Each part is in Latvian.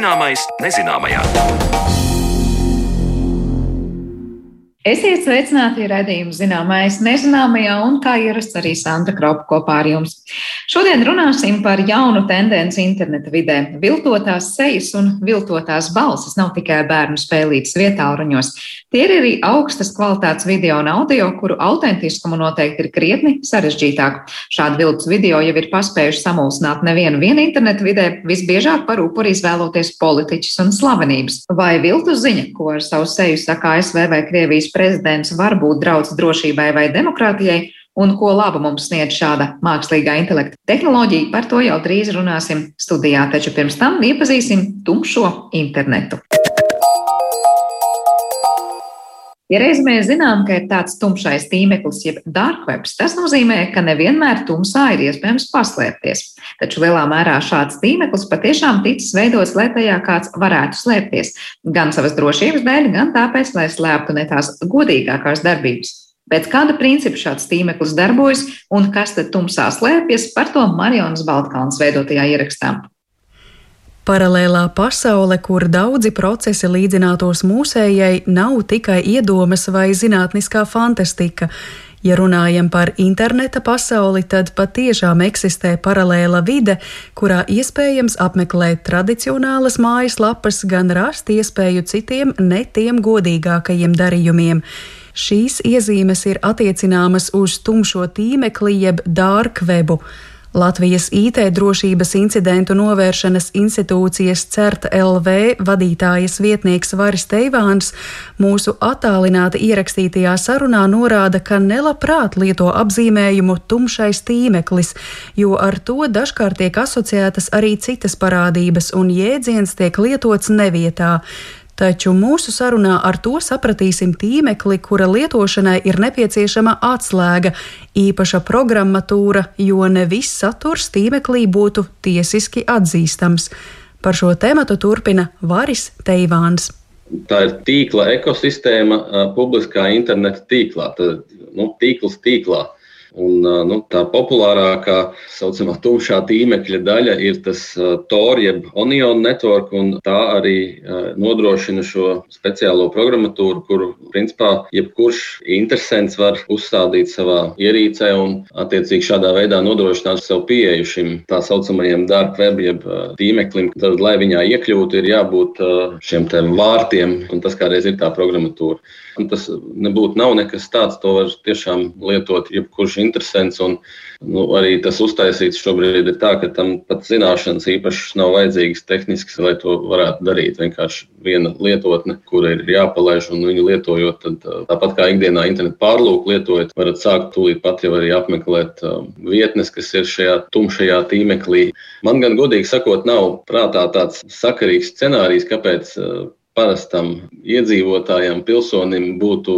Zināmais nezināmajā. Esiet sveicināti redzējumu zināmais nezināmajā un kā ierasts arī Santa Kropa kopā ar jums. Šodien runāsim par jaunu tendenci interneta vidē. Viltotās sejas un viltotās balsis nav tikai bērnu spēlītas vietā ruņos. Tie ir arī augstas kvalitātes video un audio, kuru autentiskumu noteikti ir krietni sarežģītāk. Šādi viltus video jau ir paspējuši samulsināt nevienu vienu interneta vidē, visbiežāk par upuri izvēloties politiķus un slavenības. Vai viltus ziņa, ko ar savu seju saka ASV vai Krievijas prezidents var būt draudz drošībai vai demokrātijai, un ko labu mums sniedz šāda mākslīgā intelekta tehnoloģija, par to jau drīz runāsim studijā, taču pirms tam iepazīsim tumšo internetu. Ja reiz mēs zinām, ka ir tāds tumšais tīmeklis, jeb dark webs, tas nozīmē, ka nevienmēr tumsā ir iespējams paslēpties. Taču lielā mērā šāds tīmeklis patiešām ticis veidots, lai tajā kāds varētu slēpties. Gan savas drošības dēļ, gan tāpēc, lai slēptu ne tās godīgākās darbības. Pēc kāda principa šāds tīmeklis darbojas un kas tad tumsā slēpjas, par to Marijas Baltkalns veidotajā ierakstā. Paralēlā pasaule, kur daudzi procesi līdzinātos mūsējai, nav tikai iedomas vai zinātniskā fantastika. Ja runājam par interneta pasauli, tad patiešām eksistē paralēla vide, kurā iespējams apmeklēt tradicionālas mājaslapas, gan rast iespēju citiem ne tiem godīgākajiem darījumiem. Šīs iezīmes ir attiecināmas uz tumšo tīmekli jeb dark webu. Latvijas IT drošības incidentu novēršanas institūcijas CERT LV vadītājas vietnieks Varis Teivāns mūsu attālināti ierakstītajā sarunā norāda, ka nelabprāt lieto apzīmējumu tumšais tīmeklis, jo ar to dažkārt tiek asociētas arī citas parādības un jēdziens tiek lietots nevietā. Taču mūsu sarunā ar to sapratīsim tīmekli, kura lietošanai ir nepieciešama atslēga, īpaša programmatūra, jo ne viss saturs tīmeklī būtu tiesiski atzīstams. Par šo tēmatu turpina Varis Teivāns. Tā ir tīkla ekosistēma publiskā interneta tīklā, tad nu, tīkls tīklā. Un, nu, tā populārākā, tā saucamā tumšā tīmekļa daļa ir tas Tor, jeb Onion network, un tā arī nodrošina šo speciālo programmatūru, kuru, principā, jebkurš interesants var uzstādīt savā ierīcē un, attiecīgi, šādā veidā nodrošināt sev pieeju šim tā saucamajam dark web, jeb tīmeklim. Tad, lai viņā iekļūtu, ir jābūt šiem vārtiem, un tas kādreiz ir tā programmatūra. Un tas nebūtu nav nekas tāds, to var tiešām lietot jebkurš interesants. Un, nu, arī tas uztaisīts šobrīd ir tā, ka tam pat zināšanas īpašas nav vajadzīgas tehniskas, lai to varētu darīt. Vienkārši viena lietotne, kura ir jāpalaiž un viņu lietojot, tad tāpat kā ikdienā internetu pārlūku lietojot, varat sākt tūlīt pat jau arī apmeklēt vietnes, kas ir šajā tumšajā tīmeklī. Man gan godīgi sakot, nav prātā tāds sakarīgs scenārijs, kāpēc parastam iedzīvotājam, pilsonim būtu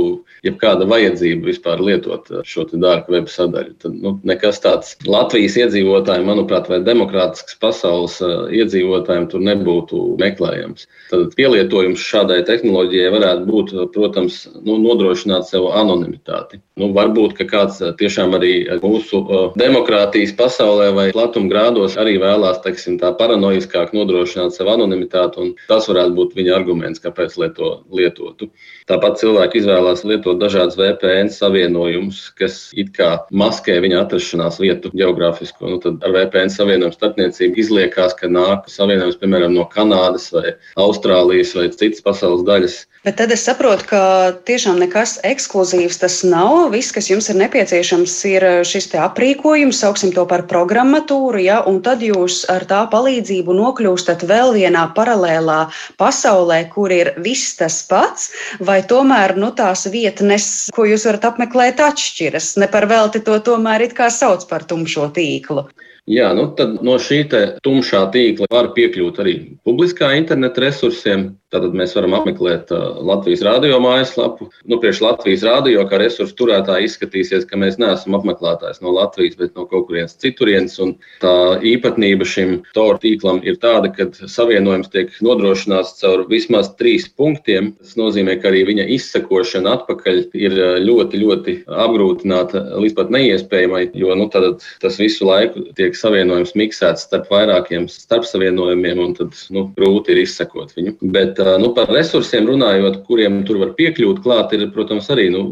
jebkāda vajadzība vispār lietot šo dārgu web sadaļu. Tad nu, nekas tāds Latvijas iedzīvotājiem, manuprāt, vai demokrātisks pasaules iedzīvotājiem tur nebūtu meklējams. Tad pielietojums šādai tehnoloģijai varētu būt, protams, nu, nodrošināt sev anonimitāti. Nu, varbūt, ka kāds tiešām arī mūsu demokrātijas pasaulē vai platumgrādos arī vēlās, teiksim, tā paranoiskāk nodrošināt sev anonimitāti, un tas varētu būt viņa arguments arguments, kāpēc to lietotu. Tāpat cilvēki izvēlās lietot dažādas VPN savienojumus, kas it kā maskē viņa atrašanās vietu geogrāfisko. Nu, tad ar VPN savienojumu starpniecību izliekās, ka nāk savienojums piemēram no Kanādas vai Austrālijas vai citas pasaules daļas. Bet tad es saprotu, ka tiešām nekas ekskluzīvs tas nav. Viss, kas jums ir nepieciešams, ir šis aprīkojums, sauksim to par programmatūru, ja, un tad jūs ar tā palīdzību nokļūstat vēl vienā paralēlā pasaulē, kur ir viss tas pats, vai tomēr nu, tās vietnes, ko jūs varat apmeklēt, atšķiras. Ne par velti to tomēr it kā sauc par tumšo tīklu. Jā, nu tad no šī tumšā tīkla var piekļūt arī publiskā interneta resursiem. Tātad mēs varam apmeklēt uh, Latvijas radio mājaslapu. Nu, priekš Latvijas radio, kā resursu turētāji, izskatīsies, ka mēs neesam apmeklētājs no Latvijas, bet no kaut kurienes citurienes. Un tā īpatnība šim TOR tīklam ir tāda, ka savienojums tiek nodrošināts caur vismaz trīs punktiem. Tas nozīmē, ka arī viņa izsakošana atpakaļ ir ļoti, ļoti apgrūtināta līdz pat neiespējamai, jo nu, tas visu laiku tiek savienojums miksēts starp vairākiem starpsavienojumiem, un tad nu, grūti ir izsekot viņu. Bet nu, par resursiem runājot, kuriem tur var piekļūt klāt, ir, protams, arī nu,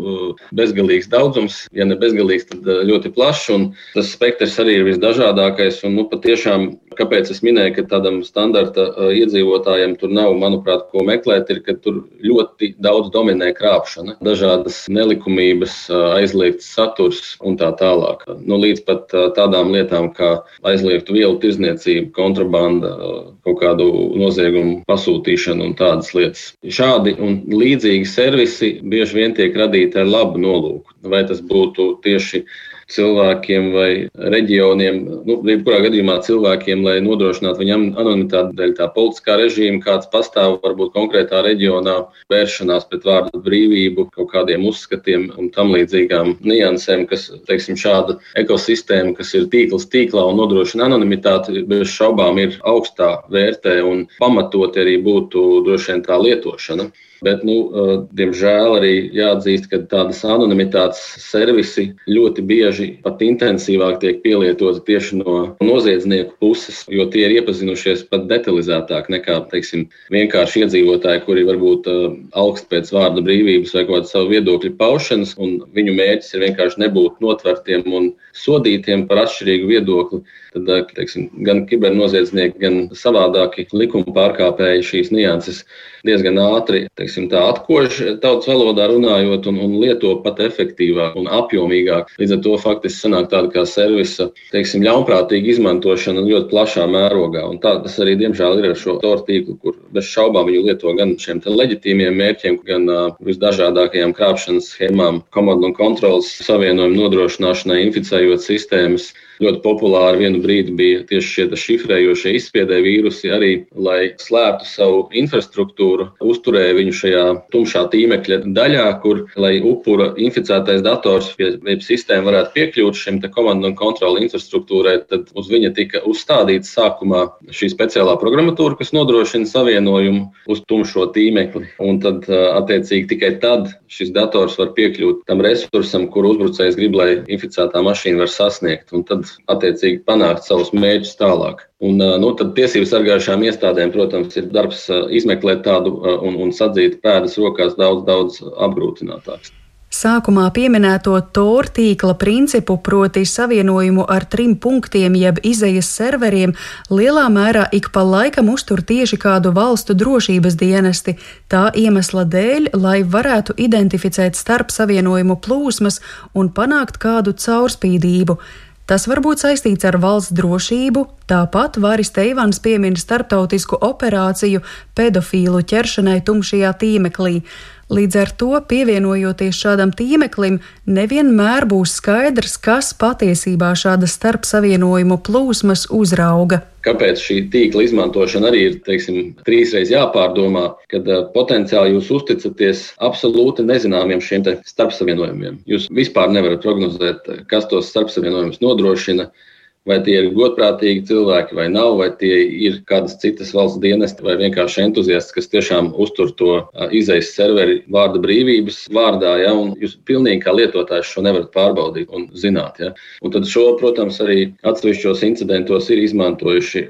bezgalīgs daudzums. Ja ne bezgalīgs, tad ļoti plašs, tas spektrs arī ir visdažādākais. Un, nu, patiešām, kāpēc es minēju, ka tādam standarta iedzīvotājiem tur nav, manuprāt, ko meklēt, ir, ka tur ļoti daudz dominē krāpšana, dažādas nelikumības, aizliegts saturs un tā tālāk. Nu, līdz pat tādām lietām kā aizliegtu vielu tirzniecība, kontrabanda, kaut kādu noziegumu pasūtīšana un tādas lietas. Šādi un līdzīgi servisi bieži vien tiek radīti ar labu nolūku. Vai tas būtu tieši cilvēkiem vai reģioniem, nu, jebkurā gadījumā cilvēkiem, lai nodrošinātu viņam anonimitāti dēļ tā politiskā režīma, kāds pastāv varbūt konkrētā reģionā, vēršanās pret vārdu brīvību, kaut kādiem uzskatiem un tam līdzīgām niansēm, kas, teiksim, šāda ekosistēma, kas ir tīkls tīklā un nodrošina anonimitāti, bez šaubām ir augstā vērtē un pamatot arī būtu droši vien tā lietošana. Bet, nu, diemžēl, arī jāatzīst, ka tādas anonimitātes servisi ļoti bieži pat intensīvāk tiek pielietoti tieši no noziedznieku puses, jo tie ir iepazinušies pat detalizētāk nekā teiksim, vienkārši iedzīvotāji, kuri varbūt augst pēc vārda brīvības vai kāda savu viedokļu paušanas, un viņu mērķis ir vienkārši nebūt notvertiem un sodītiem par atšķirīgu viedokli. Tad teiksim, gan kibernoziedznieki, gan savādāki likuma pārkāpēji šīs nianses diezgan ātri teiksim, atkož tautas valodā runājot un, un lieto pat efektīvāk un apjomīgāk. Līdz ar to faktiski sanāk tāda kā servisa teiksim, ļaunprātīga izmantošana ļoti plašā mērogā. Un tā tas arī diemžēl ir ar šo toru tīklu, kur bez šaubām viņu lieto gan šiem leģitīmiem mērķiem, gan uh, visdažādākajām krāpšanas schēmām, komandu un kontrolas savienojumu nodrošināšanai, inficējot sistēmas. Ļoti populāri vienu brīdi bija tieši šie šifrējošie izspiedē vīrusi, arī lai slēptu savu infrastruktūru, uzturēja viņu šajā tumšā tīmekļa daļā, kur, lai upura inficētais dators vai sistēma varētu piekļūt šim komandu un kontroli infrastruktūrai, tad uz viņa tika uzstādīta sākumā šī speciālā programmatūra, kas nodrošina savienojumu uz tumšo tīmekli. Un tad, attiecīgi, tikai tad šis dators var piekļūt tam resursam, kur uzbrucējs grib, lai inficētā mašīna var sasniegt. Un tad attiecīgi panākt savus mērķus tālāk. Un, nu, tad tiesību sargājušām iestādēm, protams, ir darbs izmeklēt tādu un, un sadzīt pēdas rokās daudz, daudz apgrūtinātāks. Sākumā pieminēto TOR tīkla principu, proti savienojumu ar trim punktiem jeb izējas serveriem, lielā mērā ik pa laikam uztur tieši kādu valstu drošības dienesti, tā iemesla dēļ, lai varētu identificēt starp savienojumu plūsmas un panākt kādu caurspīdību. Tas var būt saistīts ar valsts drošību, tāpat Vāris Teivans piemin starptautisku operāciju pedofīlu ķeršanai tumšajā tīmeklī. Līdz ar to, pievienojoties šādam tīmeklim, nevienmēr būs skaidrs, kas patiesībā šādas starpsavienojumu plūsmas uzrauga. Kāpēc šī tīkla izmantošana arī ir teiksim, trīsreiz jāpārdomā, kad uh, potenciāli jūs uzticaties absolūti nezināmiem šiem starpsavienojumiem. Jūs vispār nevarat prognozēt, kas tos starpsavienojumus nodrošina vai tie ir godprātīgi cilvēki vai nav, vai tie ir kādas citas valsts dienesti vai vienkārši entuziasti, kas tiešām uztur to izejas serveri vārda brīvības vārdā. Ja, jūs pilnīgi kā lietotājs šo nevarat pārbaudīt un zināt. Ja. Un tad šo, protams, arī atsevišķos incidentos ir izmantojuši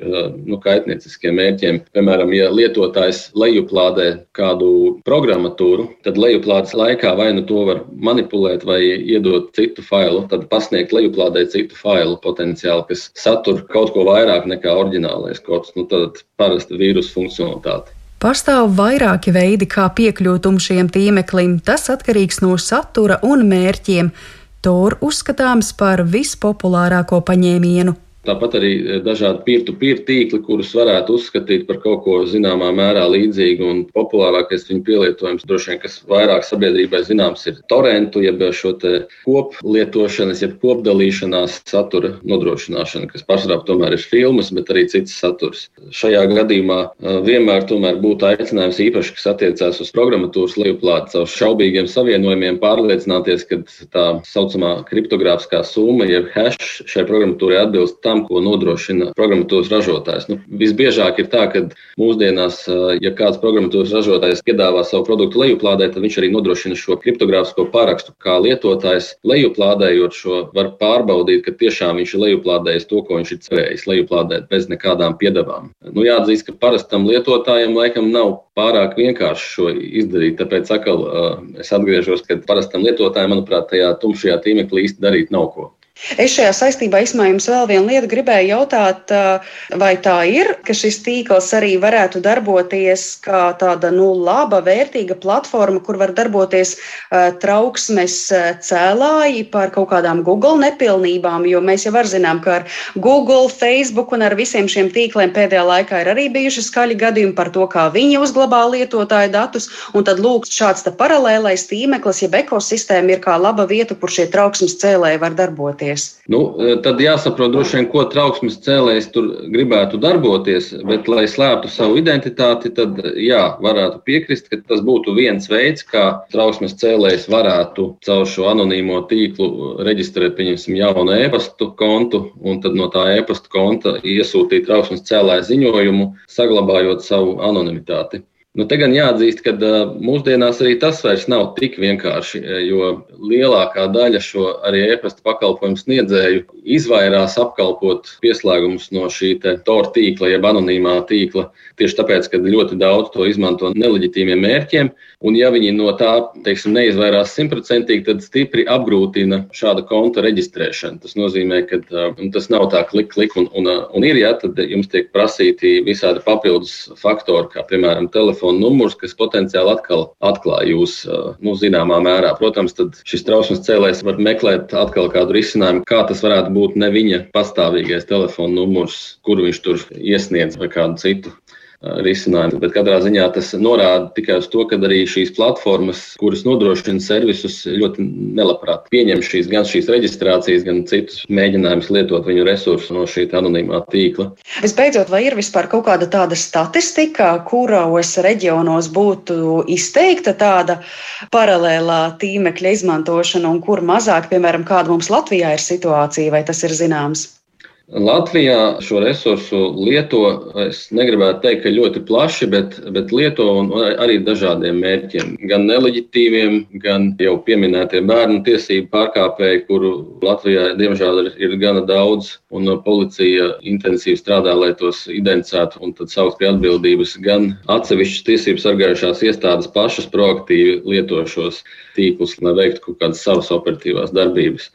nu, kaitnieciskiem mērķiem. Piemēram, ja lietotājs lejuplādē kādu programmatūru, tad lejuplādes laikā vai nu to var manipulēt vai iedot citu failu, tad pasniegt lejuplādē citu failu potenciāli materiāli, kas satur kaut ko vairāk nekā oriģinālais kods, nu, tad parasta vīrusu funkcionalitāte. Pastāv vairāki veidi, kā piekļūt šiem tīmeklim. Tas atkarīgs no satura un mērķiem. Tur uzskatāms par vispopulārāko paņēmienu. Tāpat arī e, dažādi peer-to-peer tīkli, kurus varētu uzskatīt par kaut ko zināmā mērā līdzīgu. Un populārākais viņu pielietojums, droši vien, kas vairāk sabiedrībai zināms, ir torrentu, jeb šo koplietošanas, jeb kopdalīšanās satura nodrošināšana, kas pārsvarā tomēr ir filmas, bet arī cits saturs. Šajā gadījumā e, vienmēr būtu aicinājums īpaši, kas attiecās uz programmatūras lejuplādi caur šaubīgiem savienojumiem, pārliecināties, ka tā saucamā kriptogrāfiskā summa, jeb hash šai programmatūrai atbilst tam, ko nodrošina programmatūras ražotājs. Nu, visbiežāk ir tā, ka mūsdienās, ja kāds programmatūras ražotājs piedāvā savu produktu lejuplādē, tad viņš arī nodrošina šo kriptogrāfisko parakstu. Kā lietotājs lejuplādējot šo, var pārbaudīt, ka tiešām viņš ir lejuplādējis to, ko viņš ir cerējis lejuplādēt bez nekādām piedevām. Nu, jāatzīst, ka parastam lietotājam laikam nav pārāk vienkārši šo izdarīt. Tāpēc atkal es atgriežos, ka parastam lietotājam, manuprāt, tajā tumšajā tīmeklī īsti darīt nav ko. Es šajā saistībā jums vēl vienu lietu gribēju jautāt, vai tā ir, ka šis tīkls arī varētu darboties kā tāda nu, laba, vērtīga platforma, kur var darboties trauksmes cēlāji par kaut kādām Google nepilnībām, jo mēs jau zinām, ka ar Google, Facebook un ar visiem šiem tīkliem pēdējā laikā ir arī bijuši skaļi gadījumi par to, kā viņi uzglabā lietotāju datus, un tad lūk, šāds paralēlais tīmeklis, jeb ekosistēma ir kā laba vieta, kur šie trauksmes cēlēji var darboties darboties? Nu, e, tad jāsaprot, droši vien, ko trauksmes cēlējs tur gribētu darboties, bet, lai slēptu savu identitāti, tad jā, varētu piekrist, ka tas būtu viens veids, kā trauksmes cēlējs varētu caur šo anonīmo tīklu reģistrēt, pieņemsim, jaunu e-pastu kontu un tad no tā e-pasta konta iesūtīt trauksmes cēlāja ziņojumu, saglabājot savu anonimitāti. Nu, te gan jāatzīst, ka mūsdienās arī tas vairs nav tik vienkārši, jo lielākā daļa šo arī e-pasta pakalpojumu sniedzēju izvairās apkalpot pieslēgumus no šī TOR tīkla, jeb anonīmā tīkla, tieši tāpēc, ka ļoti daudz to izmanto neleģitīmiem mērķiem. Un, ja viņi no tā teiksim, neizvairās simtprocentīgi, tad stipri apgrūtina šāda konta reģistrēšanu. Tas nozīmē, ka tas nav tā klik, klik un, un, un ir, ja tad jums tiek prasīti visādi papildus faktori, kā piemēram telefons telefona numurs, kas potenciāli atkal atklāja jūs nu, zināmā mērā. Protams, tad šis trausmas cēlējs var meklēt atkal kādu risinājumu, kā tas varētu būt ne viņa pastāvīgais telefona numurs, kuru viņš tur iesniedz vai kādu citu risinājumu. Bet katrā ziņā tas norāda tikai uz to, ka arī šīs platformas, kuras nodrošina servisus, ļoti nelabprāt pieņem šīs, gan šīs reģistrācijas, gan citus mēģinājumus lietot viņu resursus no šī anonīmā tīkla. Visbeidzot, vai ir vispār kaut kāda tāda statistika, kuros reģionos būtu izteikta tāda paralēlā tīmekļa izmantošana un kur mazāk, piemēram, kāda mums Latvijā ir situācija, vai tas ir zināms? Latvijā šo resursu lieto, es negribētu teikt, ka ļoti plaši, bet, bet lieto arī dažādiem mērķiem. Gan neleģitīviem, gan jau pieminētie bērnu tiesību pārkāpēji, kuru Latvijā diemžēl ir, gana daudz, un policija intensīvi strādā, lai tos identificētu un tad saukt pie atbildības. Gan atsevišķas tiesību sargājušās iestādes pašas proaktīvi lieto šos tīklus, lai veiktu kaut kādas savas operatīvās darbības.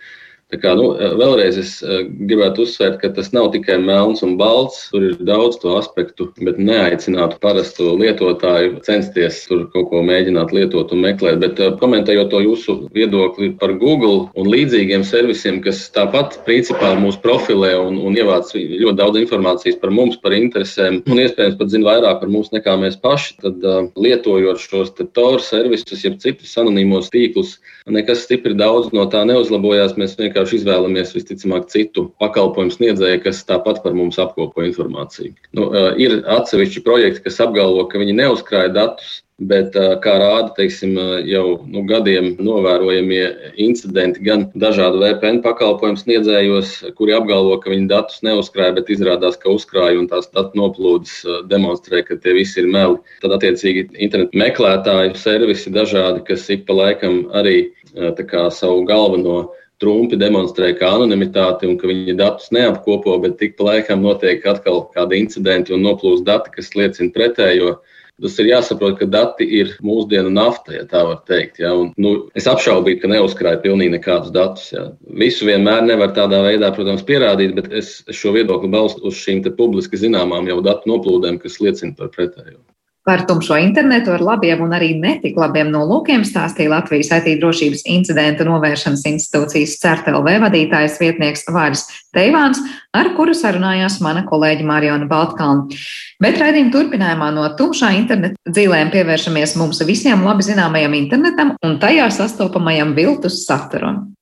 Tā kā, nu, vēlreiz es eh, gribētu uzsvērt, ka tas nav tikai melns un balts. Tur ir daudz to aspektu, bet neaicinātu parasto lietotāju censties tur kaut ko mēģināt lietot un meklēt. Bet eh, komentējot to jūsu viedokli par Google un līdzīgiem servisiem, kas tāpat principā mūs profilē un, un ievāc ļoti daudz informācijas par mums, par interesēm un iespējams pat zina vairāk par mums nekā mēs paši, tad uh, lietojot šos TOR servisus, jeb citus anonīmos tīklus, nekas stipri daudz no tā neuzlabojās. Mēs vienkārši vienkārši izvēlamies visticamāk citu pakalpojumu sniedzēju, kas tāpat par mums apkopo informāciju. Nu, ir atsevišķi projekti, kas apgalvo, ka viņi neuzkrāja datus. Bet, kā rāda teiksim, jau nu, gadiem novērojamie incidenti, gan dažādu VPN pakalpojumu sniedzējos, kuri apgalvo, ka viņi datus neuzkrāja, bet izrādās, ka uzkrāja un tās datu noplūdes demonstrē, ka tie visi ir meli. Tad, attiecīgi, internetu meklētāju servisi dažādi, kas ik pa laikam arī kā, savu galveno Trumpi demonstrē kā anonimitāti un ka viņi datus neapkopo, bet tik pa laikam notiek atkal kādi incidenti un noplūst dati, kas liecina pretējo. Tas ir jāsaprot, ka dati ir mūsdienu nafta, ja tā var teikt. Ja? Un, nu, es apšaubītu, ka neuzkrāja pilnīgi nekādus datus. Ja? Visu vienmēr nevar tādā veidā, protams, pierādīt, bet es šo viedokli balstu uz šīm publiski zināmām jau datu noplūdēm, kas liecina par pretējo. Par tumšo internetu ar labiem un arī netik labiem nolūkiem stāstīja Latvijas IT drošības incidentu novēršanas institūcijas CERTLV vadītājs vietnieks Vāris Teivāns, ar kuru sarunājās mana kolēģi Mariona Baltkalna. Bet raidījuma turpinājumā no tumšā interneta dzīvēm pievēršamies mums visiem labi zināmajam internetam un tajā sastopamajam viltus saturam.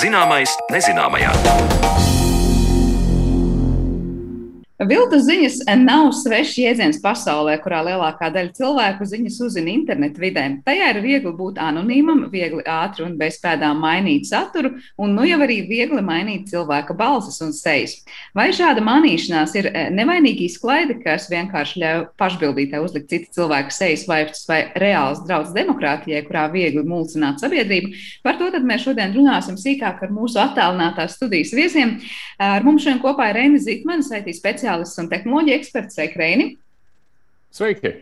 Zināmais nezināmajā. Viltus ziņas nav svešs jēdziens pasaulē, kurā lielākā daļa cilvēku ziņas uzzina internetu vidē. Tajā ir viegli būt anonīmam, viegli ātri un bez pēdām mainīt saturu, un nu jau arī viegli mainīt cilvēka balsis un sejas. Vai šāda manīšanās ir eh, nevainīga izklaide, kas vienkārši ļauj pašbildītē uzlikt citu cilvēku sejas vaipstus vai reāls draudz demokrātijai, kurā viegli mulcināt sabiedrību? Par to mēs šodien runāsim sīkāk ar mūsu attālinātās studijas viesiem. Ar mums šodien kopā ir Reina Zitmane, IT speciālists speciālists un tehnoloģija eksperts. Sveiki, Reini! Sveiki!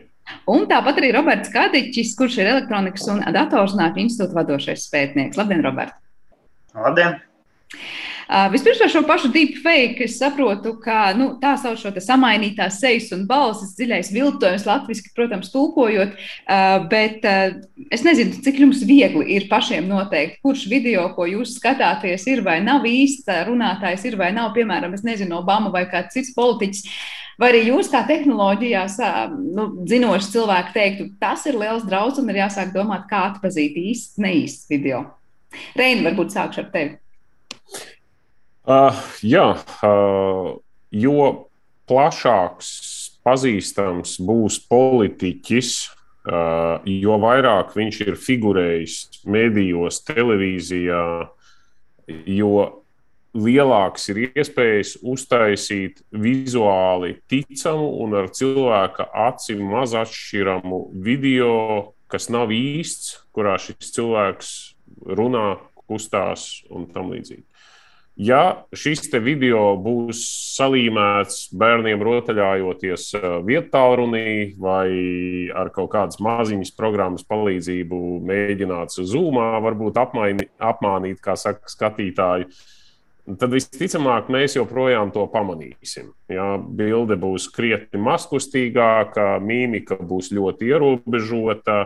Un tāpat arī Roberts Kadiņš, kurš ir elektronikas un datorzinātņu institūta vadošais pētnieks. Labdien, Robert! Labdien! Vispirms par šo pašu deepfake es saprotu, ka nu, tā sauc šo samainītās sejas un balsis, dziļais viltojums, latviešu, protams, tulkojot, bet es nezinu, cik jums viegli ir pašiem noteikt, kurš video, ko jūs skatāties, ir vai nav īsts runātājs, ir vai nav, piemēram, es nezinu, Obama vai kāds cits politiķis. Vai arī jūs, kā tehnoloģijās, nu, zinoši cilvēki, teiktu, tas ir liels draudz un ir jāsāk domāt, kā atpazīt īsts, neīsts video? Reini, varbūt sākšu ar tevi. Uh, jā, uh, jo plašāks pazīstams būs politiķis, uh, jo vairāk viņš ir figurējis medijos, televīzijā, jo lielāks ir iespējas uztaisīt vizuāli ticamu un ar cilvēka acīm maz atšķiramu video, kas nav īsts, kurā šis cilvēks runā, kustās un tam līdzīgi. Ja šis video būs salīmēts bērniem rotaļājoties eh, vietālrunī vai ar kaut kādas maziņas programmas palīdzību mēģināts zūmā, varbūt apmaini, apmānīt, kā saka, skatītāju, tad visticamāk mēs joprojām to pamanīsim. Ja, bilde būs krietni maskustīgāka, mīmika būs ļoti ierobežota,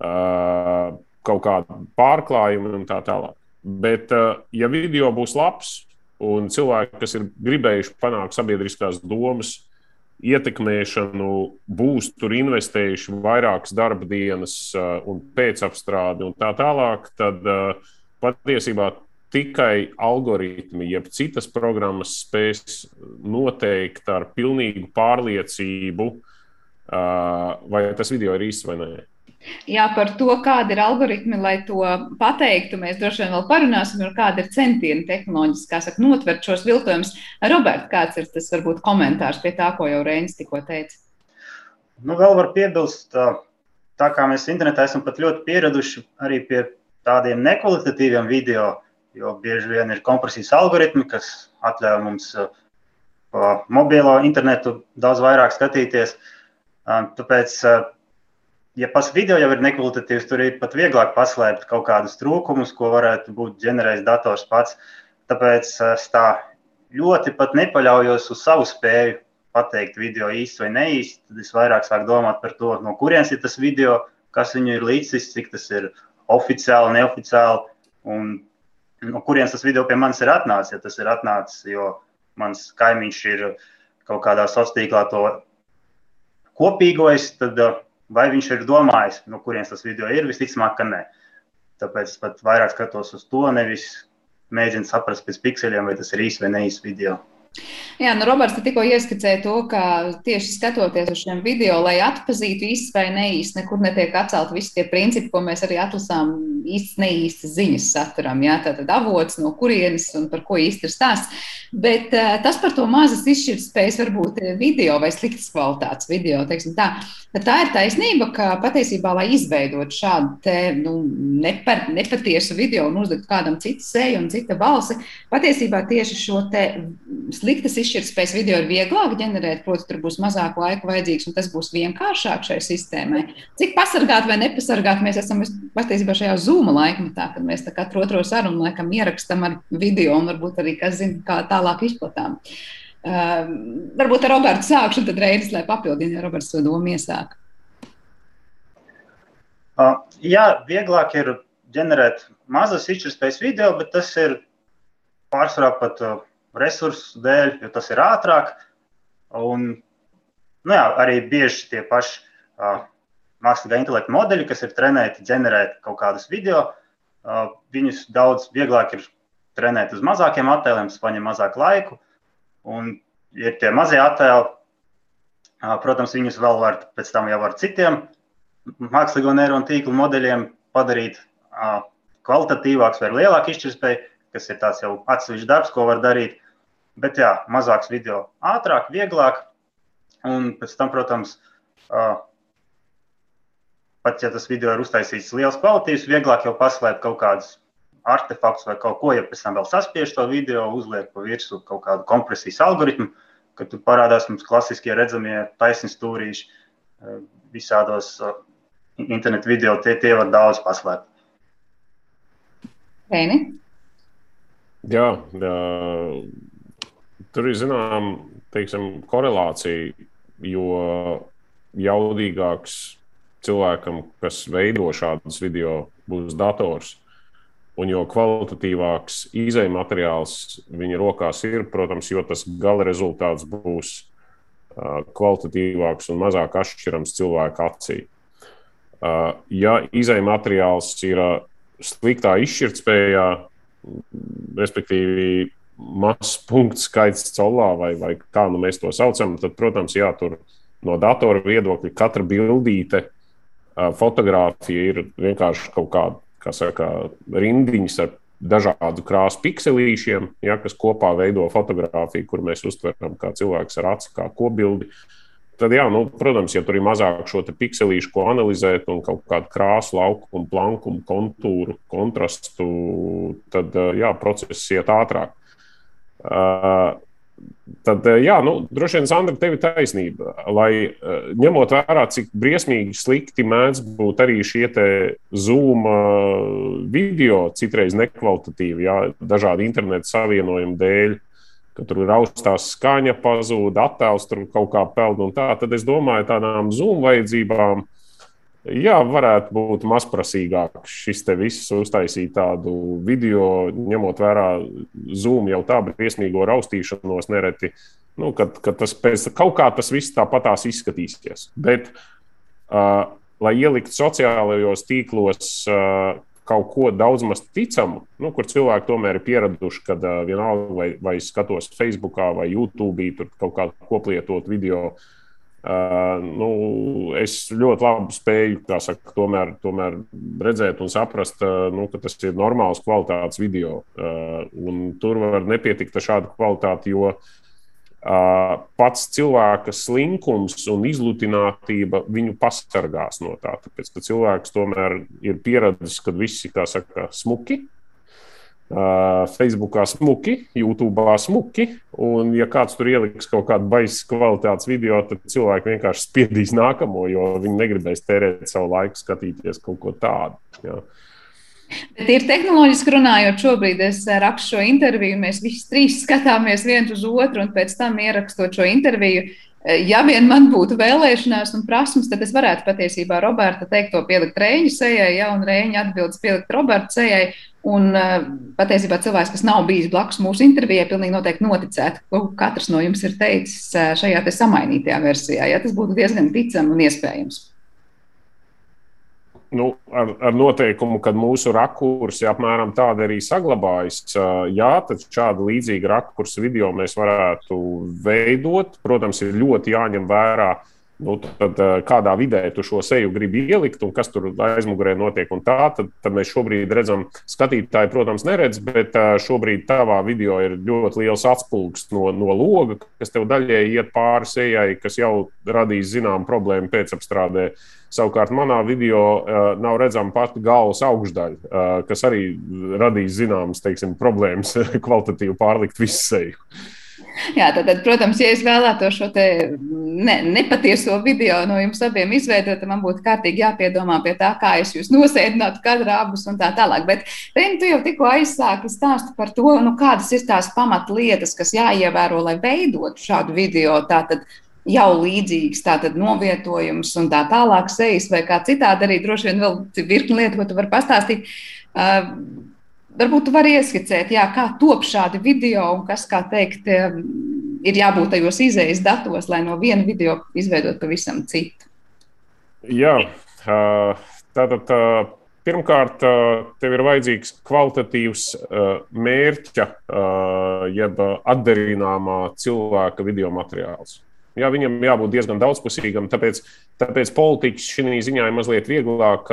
eh, kaut kāda pārklājuma un tā tālāk. Bet, eh, ja video būs labs un cilvēki, kas ir gribējuši panākt sabiedriskās domas, ietekmēšanu, būs tur investējuši vairākas darba dienas eh, un pēcapstrādi un tā tālāk, tad eh, patiesībā tikai algoritmi, jeb citas programmas spēs noteikt ar pilnīgu pārliecību, vai tas video ir īsts vai nē. Jā, par to, kāda ir algoritmi, lai to pateiktu, mēs droši vien vēl parunāsim, un kāda ir centieni tehnoloģiski, kā saka, notvert šos viltojumus. Robert, kāds ir tas varbūt komentārs pie tā, ko jau Reinis tikko teica? Nu, vēl var piebilst, tā kā mēs internetā esam pat ļoti pieraduši arī pie tādiem nekvalitatīviem video, jo bieži vien ir kompresijas algoritmi, kas atļauj mums pa mobilo internetu daudz vairāk skatīties. Tāpēc ja pats video jau ir nekvalitatīvs, tur ir pat vieglāk paslēpt kaut kādus trūkumus, ko varētu būt ģenerējis dators pats. Tāpēc es tā ļoti pat nepaļaujos uz savu spēju pateikt video īsti vai neīsti. Tad es vairāk sāku domāt par to, no kurienes ir tas video, kas viņu ir līdzis, cik tas ir oficiāli, neoficiāli. Un no kurienes tas video pie manis ir atnācis. Ja tas ir atnācis, jo mans kaimiņš ir kaut kādā sociālā tīklā to kopīgojis, tad Vai viņš ir domājis, no kurienes tas video ir? Visticamāk, ka nē. Tāpēc pat vairāk skatos uz to, nevis mēģinu saprast pēc pikseliem, vai tas ir īsts vai neīsts video. Jā, nu Roberts tikko ieskicēja to, ka tieši skatoties uz šiem video, lai atpazītu īsts vai neīsts, nekur netiek atcelt visi tie principi, ko mēs arī atlasām īsts, neīstas ziņas saturam. Jā, tātad avots, no kurienes un par ko īsti ir stāsts. Bet uh, tas par to mazas izšķirtspējas varbūt video vai sliktas kvalitātes video, teiksim tā. Tā ir taisnība, ka patiesībā, lai izveidot šādu te, nu, nepar, nepatiesu video un uzlikt kādam citu seju un cita balsi, patiesībā tieši šo te sliktas izšķirtspējas video ir vieglāk ģenerēt, proti, tur būs mazāk laika vajadzīgs un tas būs vienkāršāk šai sistēmai. Cik pasargāt vai nepasargāt mēs esam patiesībā šajā zūma laikmetā, kad mēs katru otro sarunu laikam ierakstam ar video un varbūt arī, kas zina, kā tālāk izplatām. Uh, varbūt ar Robertu sākšu, tad reizes, lai papildinātu, ja Roberts to domu iesāk. Uh, jā, vieglāk ir ģenerēt mazas izšķirtspējas video, bet tas ir pārsvarā pat uh, resursu dēļ, jo tas ir ātrāk. Un, nu jā, arī bieži tie paši uh, mākslīgā intelekta modeļi, kas ir trenēti ģenerēt kaut kādus video, uh, viņus daudz vieglāk ir trenēt uz mazākiem attēliem, tas paņem mazāk laiku. Un ir tie mazie attēli. Protams, viņus vēl var pēc tam jau ar citiem mākslīgo neironu tīklu modeļiem padarīt kvalitatīvāks vai lielāku izšķirtspēju, kas ir tāds jau atsevišķs darbs, ko var darīt. Bet jā, mazāks video ātrāk, vieglāk. Un pēc tam, protams, pat ja tas video ir uztaisīts liels kvalitātes, vieglāk jau paslēpt kaut kādus artefaktus vai kaut ko, ja pēc tam vēl saspiež to video, uzliek pa virsmu kaut kādu kompresijas algoritmu, kad tur parādās mums klasiskie redzamie taisni stūrīši visādos internetu video, tie, tie var daudz paslēpt. Reini? Jā, jā, tur ir zinām, teiksim, korelācija, jo jaudīgāks cilvēkam, kas veido šādus video, būs dators. Un jo kvalitatīvāks izējuma materiāls viņa rokās ir, protams, jo tas gala rezultāts būs uh, kvalitatīvāks un mazāk atšķirams cilvēka acī. Uh, ja izējuma materiāls ir uh, sliktā izšķirtspējā, respektīvi mazs punkts skaits colā, vai, vai kā nu mēs to saucam, tad, protams, jā, tur no datora viedokļa katra bildīte, fotografija ir vienkārši kaut kāda kā saka, rindiņas ar dažādu krāsu pikselīšiem, ja, kas kopā veido fotografiju, kur mēs uztveram kā cilvēks ar aci, kā kobildi. Tad, jā, nu, protams, ja tur ir mazāk šo pikselīšu, ko analizēt, un kaut kādu krāsu, laukumu, plankumu, kontūru, kontrastu, tad jā, process iet ātrāk. Uh, Tad, eh, jā, nu, droši vien, Sandra, tev ir taisnība. Lai eh, ņemot vērā, cik briesmīgi slikti mēdz būt arī šie Zoom eh, video, citreiz nekvalitatīvi, jā, dažādu internetu savienojumu dēļ, ka tur ir augstās skaņa, pazūd, attēls tur kaut kā peld un tā. Tad es domāju, tādām Zoom vajadzībām Jā, varētu būt mazprasīgāks šis te viss uztaisīt tādu video, ņemot vērā Zoom jau tā briesmīgo raustīšanos nereti, nu, kad, kad tas pēc kaut kā tas viss tāpatās izskatīsies. Bet, uh, lai ielikt sociālajos tīklos uh, kaut ko daudz maz ticamu, nu, kur cilvēki tomēr ir pieraduši, kad uh, vienalga vai, vai skatos Facebook vai YouTube, tur kaut kādu koplietot video. Uh, nu, es ļoti labi spēju saka, tomēr, tomēr redzēt un saprast, uh, nu, ka tas ir normāls kvalitātes video. Uh, tur var nepietikt ar šādu kvalitāti, jo uh, pats cilvēka slinkums un izlutinātība viņu pasargās no tā. Tāpēc, ka cilvēks tomēr ir pieradis, ka viss ir saka, smuki, Uh, Facebookā smuki, YouTube smuki. Un, ja kāds tur ieliks kaut kādu baisa kvalitātes video, tad cilvēki vienkārši spiedīs nākamo, jo viņi negribēs tērēt savu laiku skatīties kaut ko tādu. Jā. Bet ir tehnoloģiski runājot, šobrīd es rakstu šo interviju. Mēs visi trīs skatāmies viens uz otru, un pēc tam ierakstot šo interviju. Ja vien man būtu vēlēšanās un prasmes, tad es varētu patiesībā Roberta teikto pielikt Rēņa sejai, ja, un Rēņa atbildes pielikt Roberta sejai. Un eh, patiesībā cilvēks, kas nav bijis blakus mūsu intervijai, pilnīgi noteikti noticētu, ko katrs no jums ir teicis eh, šajā samainītajā versijā. Ja, tas būtu diezgan ticami un iespējams. Nu, ar, ar noteikumu, ka mūsu rakursi apmēram tāda arī saglabājas. Jā, tad šādu līdzīgu rakursu video mēs varētu veidot. Protams, ir ļoti jāņem vērā uh, Nu, tad, eh, kādā vidē tu šo seju gribi ielikt un kas tur aizmugurē notiek. Tā, tad, tad mēs šobrīd redzam, skatītāji, protams, neredz, bet eh, šobrīd tavā video ir ļoti liels atspūgs no, no loga, kas tev daļēji iet pāri sejai, kas jau radīs zināmu problēmu pēcapstrādē. Savukārt manā video uh, nav redzama pati galvas augšdaļa, uh, kas arī radīs zināmas teiksim, problēmas kvalitatīvi pārlikt visu seju. Jā, tad, tad, protams, ja es vēlētos šo ne, nepatieso video no jums abiem izveidot, tad man būtu kārtīgi jāpiedomā pie tā, kā es jūs nosēdinātu kadrā abus un tā tālāk. Bet, Reini, tu jau tikko aizsāki stāstu par to, nu, kādas ir tās pamatlietas, kas jāievēro, lai veidotu šādu video. Tātad, jau līdzīgs, tātad novietojums un tā tālāk sejas vai kā citādi arī droši vien vēl virkni lietu, ko tu vari pastāstīt. Uh, Varbūt tu vari ieskicēt, jā, kā top šādi video un kas, kā teikt, ir jābūt tajos izējas datos, lai no viena video izveidot pavisam citu. Jā, tātad pirmkārt, tev ir vajadzīgs kvalitatīvs mērķa, jeb atdarināmā cilvēka video materiāls. Jā, viņam jābūt diezgan daudzpusīgam, tāpēc, tāpēc politiķis šī ziņā ir mazliet vieglāk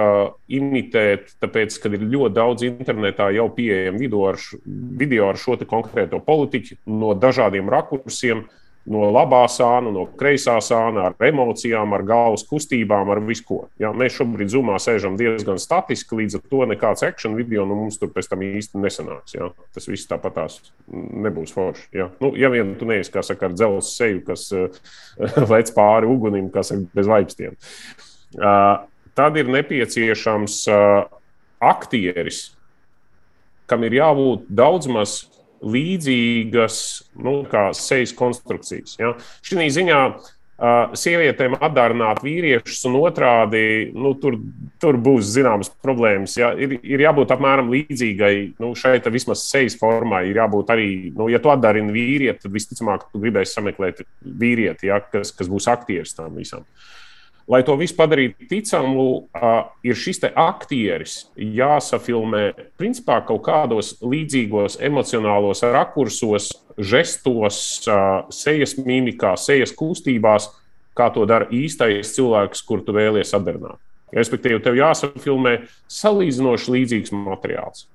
imitēt, tāpēc, ka ir ļoti daudz internetā jau pieejama video ar, šo konkrēto politiķu no dažādiem rakursiem. Uh, no labā sāna, no kreisā sāna, ar emocijām, ar galvas kustībām, ar visu ko. Ja, mēs šobrīd zumā sēžam diezgan statiski, līdz ar to nekāds action video nu, mums tur pēc tam īsti nesanāks. Ja. Tas viss tāpatās nebūs forši. Ja, nu, ja vien tu neesi, kā saka, ar dzelzceļa seju, kas uh, lec pāri ugunim, kas ir bez vaipstiem. Uh, tad ir nepieciešams uh, aktieris, kam ir jābūt daudz maz līdzīgas nu, sejas konstrukcijas. Ja? Šī ziņā uh, sievietēm atdārināt vīriešus, un otrādi nu, tur, tur būs zināmas problēmas. Ja? Ir, ir jābūt apmēram līdzīgai nu, šai vismaz sejas formai. Ir jābūt arī, nu, ja tu atdarini vīrieti, tad visticamāk, tu gribēsi sameklēt vīrieti, ja? kas, kas būs aktieris tam visam. Uh, Lai to visu padarītu ticamu, ir šis aktieris jāsafilmē principā kaut kādos līdzīgos emocionālos rakursos, žestos, sejas mimikā, sejas kustībās, kā to dara īstais cilvēks, kur tu vēlies atdarināt. Respektīvi, tev jāsafilmē salīdzinoši līdzīgs materiāls.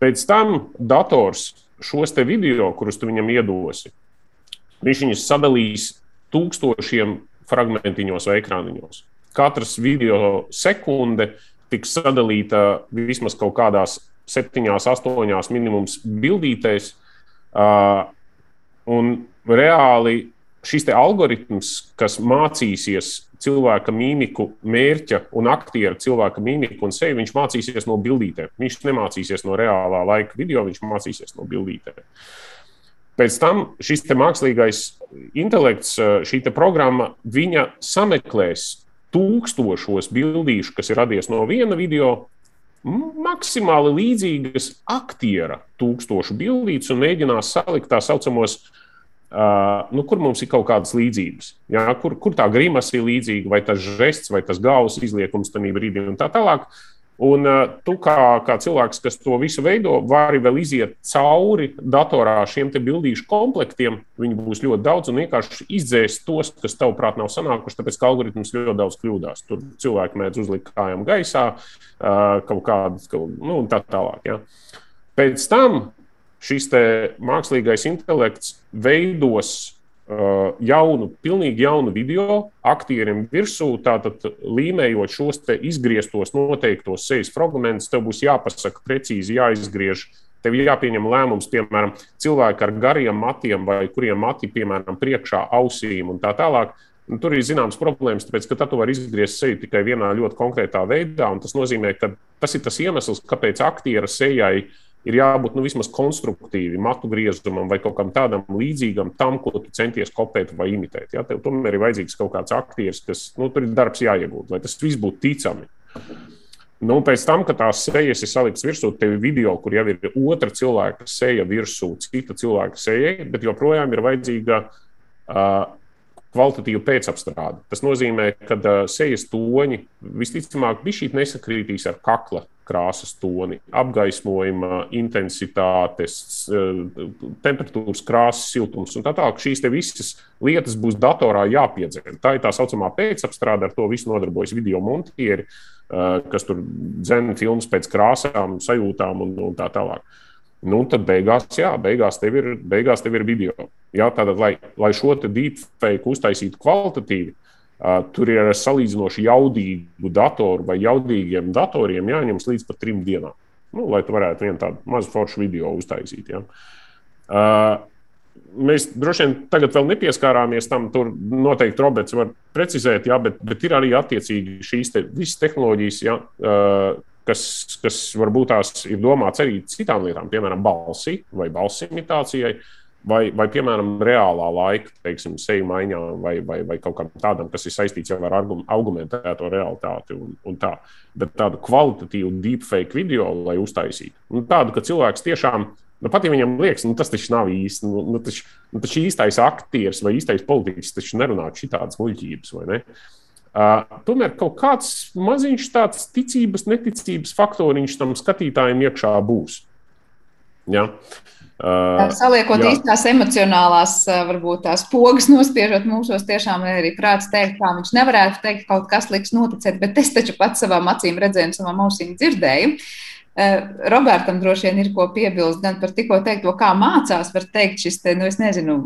Pēc tam dators šos video, kurus tu viņam iedosi, viņš viņus sadalīs tūkstošiem fragmentiņos vai ekrāniņos. Katrs video sekunde tiks sadalīta vismaz kaut kādās septiņās, astoņās minimums bildītēs. Un reāli šis algoritms, kas mācīsies cilvēka mīmiku, mērķa un aktiera cilvēka mīmiku un sevi, viņš mācīsies no bildītēm. Viņš nemācīsies no reālā laika video, viņš mācīsies no bildītēm. Pēc tam šis mākslīgais intelekts, šī programma, viņa sameklēs tūkstošos bildīšu, kas ir radies no viena video, maksimāli līdzīgas aktiera tūkstošu bildītas un mēģinās salikt tā saucamos, uh, nu, kur mums ir kaut kādas līdzības. Jā, kur, kur tā grimas ir līdzīga, vai tas žests, vai tas galvas izliekums tajā brīdī un tā tālāk. Un uh, tu, kā, kā cilvēks, kas to visu veido, vari vēl iziet cauri datorā šiem bildīšu komplektiem. Viņi būs ļoti daudz un vienkārši izdzēst tos, kas tavuprāt nav sanākuši, tāpēc ka algoritms ļoti daudz kļūdās. Tur cilvēki mēdz uzlikt kājām gaisā, uh, kaut kādas, nu, un tā tālāk. Ja. Pēc tam šis mākslīgais intelekts veidos jaunu, pilnīgi jaunu video aktieriem virsū, tātad līmējot šos izgrieztos noteiktos sejas fragmentus, tev būs jāpasaka precīzi, jāizgriež. Tev ir jāpieņem lēmums, piemēram, cilvēki ar gariem matiem vai kuriem mati, piemēram, priekšā ausīm un tā tālāk. Un tur ir zināmas problēmas, tāpēc, ka tu vari izgriezt seju tikai vienā ļoti konkrētā veidā. Tas nozīmē, ka tas ir tas iemesls, kāpēc aktiera sejai uh, ir jābūt nu, vismaz konstruktīvi, matu griezumam vai kaut kam tādam līdzīgam tam, ko tu centies kopēt vai imitēt. Ja? Tev tomēr ir vajadzīgs kaut kāds aktieris, kas nu, tur ir darbs jāiegūt, lai tas viss būtu ticami. Nu, pēc tam, kad tās sejas ir saliktas virsū, tev ir video, kur jau ir otra cilvēka seja virsū, cita cilvēka seja, bet joprojām ir vajadzīga uh, kvalitatīva pēcapstrāde. Tas nozīmē, ka uh, sejas toņi visticamāk bija nesakrītīs ar kakla krāsas toni, apgaismojuma intensitātes, uh, temperatūras, krāsas, siltums un tā tālāk. Šīs visas lietas būs datorā jāpiedzīvo. Tā ir tā saucamā pēcapstrāde, ar to visu nodarbojas video montieri, uh, kas tur dzēna filmas pēc krāsām, sajūtām un, un tā tālāk. Nu, tad beigās, jā, beigās tev ir, beigās tev ir video. Jā, tātad, lai, lai šo deepfake uztaisītu kvalitatīvi, uh, tur ir ar salīdzinoši jaudīgu datoru vai jaudīgiem datoriem jāņemas līdz pat trim dienām. Nu, lai tu varētu vienu tādu mazu foršu video uztaisīt. Ja. Uh, mēs droši vien tagad vēl nepieskārāmies tam. Tur noteikti Roberts var precizēt, jā, bet, bet ir arī attiecīgi šīs te, visas tehnoloģijas, jā, uh, kas, kas varbūt tās ir domāts arī citām lietām, piemēram, balsi vai balss imitācijai. Vai, vai, piemēram, reālā laika, teiksim, seju maiņām, vai, vai, vai kaut kam tādam, kas ir saistīts jau ar argumentēto realitāti. Un, un tā. Bet tādu kvalitatīvu deepfake video, lai uztaisītu, nu, tādu, ka cilvēks tiešām, nu, pat ja viņam liekas, nu, tas taču nav īsti, nu, nu, taču, nu, taču īstais aktieris vai īstais politiķis taču nerunā šitādas muļķības, vai ne? Uh, tomēr kaut kāds maziņš tāds ticības, neticības faktoriņš tam skatītājiem iekšā būs. Ja? Uh, Saliekot jā. īstās emocionālās, varbūt tās pogas nospiežot mūsos, tiešām arī prāts teikt, kā viņš nevarētu teikt, kaut kas liks noticēt, bet es taču pats savām acīm redzēju savām ausīm dzirdēju. Robertam droši vien ir ko piebilst gan par tikko teikto, kā mācās, var teikt šis, te, nu, es nezinu,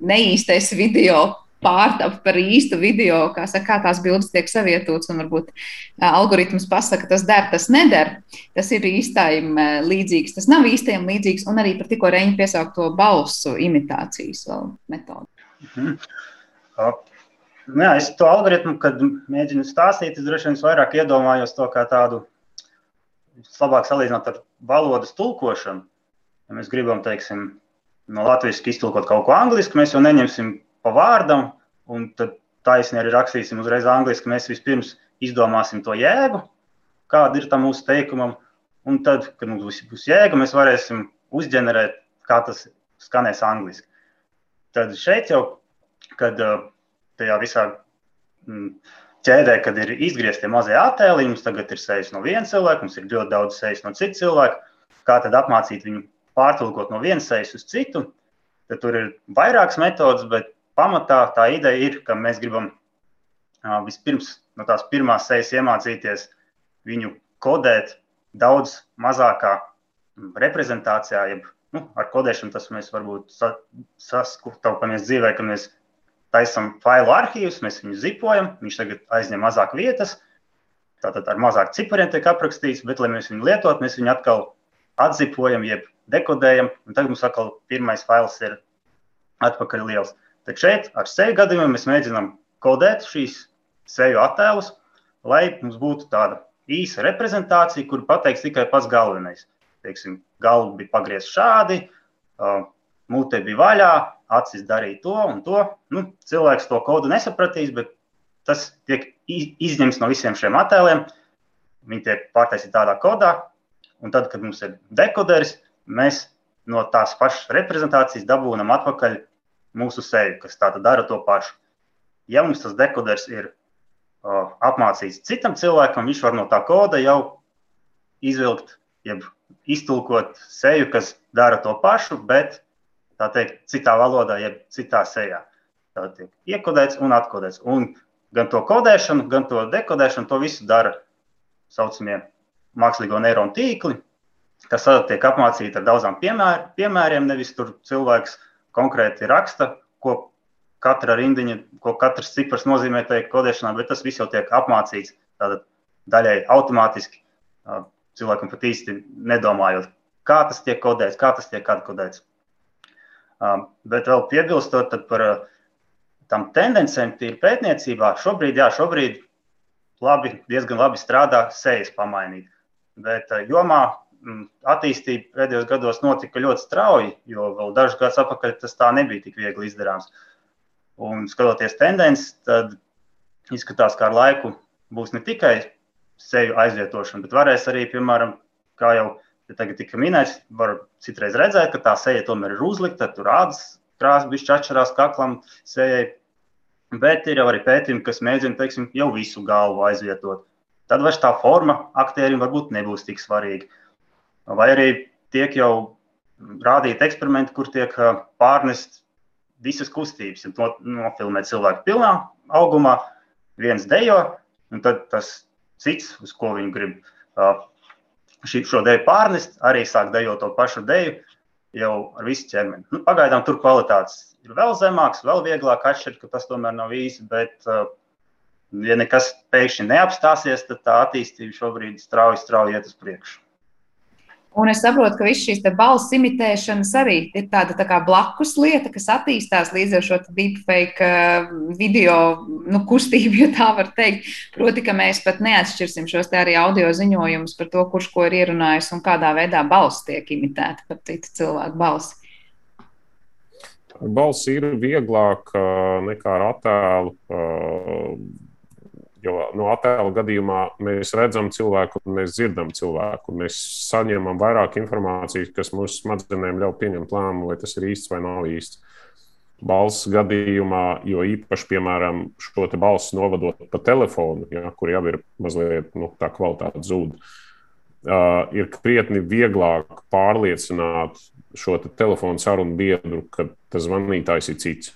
neīstais video pārtapa par īstu video, kā, saka, kā tās bildes tiek savietotas, un varbūt algoritms pasaka, tas der, tas neder. Tas ir īstajam līdzīgs, tas nav īstajam līdzīgs, un arī par tikko reņģi piesaukto balsu imitācijas metodi. Mhm. Nu jā, es to algoritmu, kad mēģinu stāstīt, es droši vien vairāk iedomājos to kā tādu labāk salīdzināt ar valodas tulkošanu. Ja mēs gribam, teiksim, no latviešu iztulkot kaut ko angļuiski, mēs jau neņemsim pa vārdam, un tad taisni arī rakstīsim uzreiz angļuiski. Mēs vispirms izdomāsim to jēgu, kāda ir tam mūsu teikumam, un tad, kad mums būs, būs jēga, mēs varēsim uzģenerēt, kā tas skanēs angliski. Tad šeit jau, kad tajā visā mm, ķēdē, kad ir izgriezti mazie attēli, mums tagad ir sejas no viena cilvēka, mums ir ļoti daudz sejas no cita cilvēka. Kā tad apmācīt viņu pārtulkot no vienas sejas uz citu? Tad tur ir vairākas metodas, bet pamatā tā ideja ir, ka mēs gribam vispirms no tās pirmās sejas iemācīties viņu kodēt daudz mazākā reprezentācijā, jeb nu, ar kodēšanu tas mēs varbūt saskutamies dzīvē, ka mēs taisām failu arhīvus, mēs viņus zipojam, viņš tagad aizņem mazāk vietas, tātad ar mazāk cipariem tiek aprakstīts, bet, lai mēs viņu lietotu, mēs viņu atkal atzipojam, jeb dekodējam, un tagad mums atkal pirmais fails ir atpakaļ liels. Tad šeit ar seju gadījumiem mēs mēģinām kodēt šīs seju attēlus, lai mums būtu tāda īsa reprezentācija, kur pateiks tikai pats galvenais. Teiksim, galva bija pagriezta šādi, mute bija vaļā, acis darīja to un to. Nu, cilvēks to kodu nesapratīs, bet tas tiek izņemts no visiem šiem attēliem. Viņi tiek pārtaisīti tādā kodā, un tad, kad mums ir dekoderis, mēs no tās pašas reprezentācijas dabūjam atpakaļ mūsu seju, kas tāda dara to pašu. Ja mums tas dekoders ir uh, apmācīts citam cilvēkam, viņš var no tā koda jau izvilkt, jeb iztulkot seju, kas dara to pašu, bet tā teikt, citā valodā, jeb citā sejā. Tā tiek iekodēts un atkodēts. Un gan to kodēšanu, gan to dekodēšanu, to visu dara saucamie mākslīgo neironu tīkli, kas tiek apmācīti ar daudzām piemēr, piemēriem. Nevis tur cilvēks konkrēti raksta, ko katra rindiņa, ko katrs cipars nozīmē tajā kodēšanā, bet tas viss jau tiek apmācīts tātad daļai automātiski, cilvēkam pat īsti nedomājot, kā tas tiek kodēts, kā tas tiek atkodēts. Bet vēl piebilstot par tam tendencēm, tīri pētniecībā, šobrīd, jā, šobrīd labi, diezgan labi strādā sejas pamainīt. Bet jomā attīstība pēdējos gados notika ļoti strauji, jo vēl dažus gadus atpakaļ tas tā nebija tik viegli izdarāms. Un skatoties tendences, tad izskatās, ka ar laiku būs ne tikai seju aizvietošana, bet varēs arī, piemēram, kā jau ja tagad tika minēts, var citreiz redzēt, ka tā seja tomēr ir uzlikta, tur ādas krāsa bišķi atšķirās kaklam sejai, bet ir jau arī pētījumi, kas mēģina, teiksim, jau visu galvu aizvietot. Tad vairs tā forma aktierim varbūt nebūs tik svarīga. Vai arī tiek jau rādīti eksperimenti, kur tiek pārnest visas kustības, ja nofilmēt cilvēku pilnā augumā, viens dejo, un tad tas cits, uz ko viņi grib šī, šo deju pārnest, arī sāk dejot to pašu deju jau ar visu ķermeni. Nu, pagaidām tur kvalitātes ir vēl zemāks, vēl vieglāk atšķirt, ka tas tomēr nav īsi, bet, ja nekas pēkšņi neapstāsies, tad tā attīstība šobrīd strauji, strauji iet uz priekšu. Un es saprotu, ka visas šīs balss imitēšanas arī ir tāda tā kā blakus lieta, kas attīstās līdz ar šo deepfake uh, video nu, kustību, ja tā var teikt. Proti, ka mēs pat neatšķirsim šos arī audio ziņojumus par to, kurš ko ir ierunājis un kādā veidā balss tiek imitēta par citu cilvēku balsi. Balss ir vieglāk uh, nekā ar attēlu. No attēla gadījumā mēs redzam cilvēku, mēs dzirdam cilvēku. Mēs saņemam vairāk informācijas, kas mūsu smadzenēm ļauj pieņemt lēmumu, vai tas ir īsts vai nav īsts. balss gadījumā, jo īpaši, piemēram, šo balsi novadot pa telefonu, ja, kur jau ir mazliet nu, tā kvalitāte zūd, uh, ir krietni vieglāk pārliecināt šo te telefonu sarunu biedru, ka tas zvanītājs ir cits.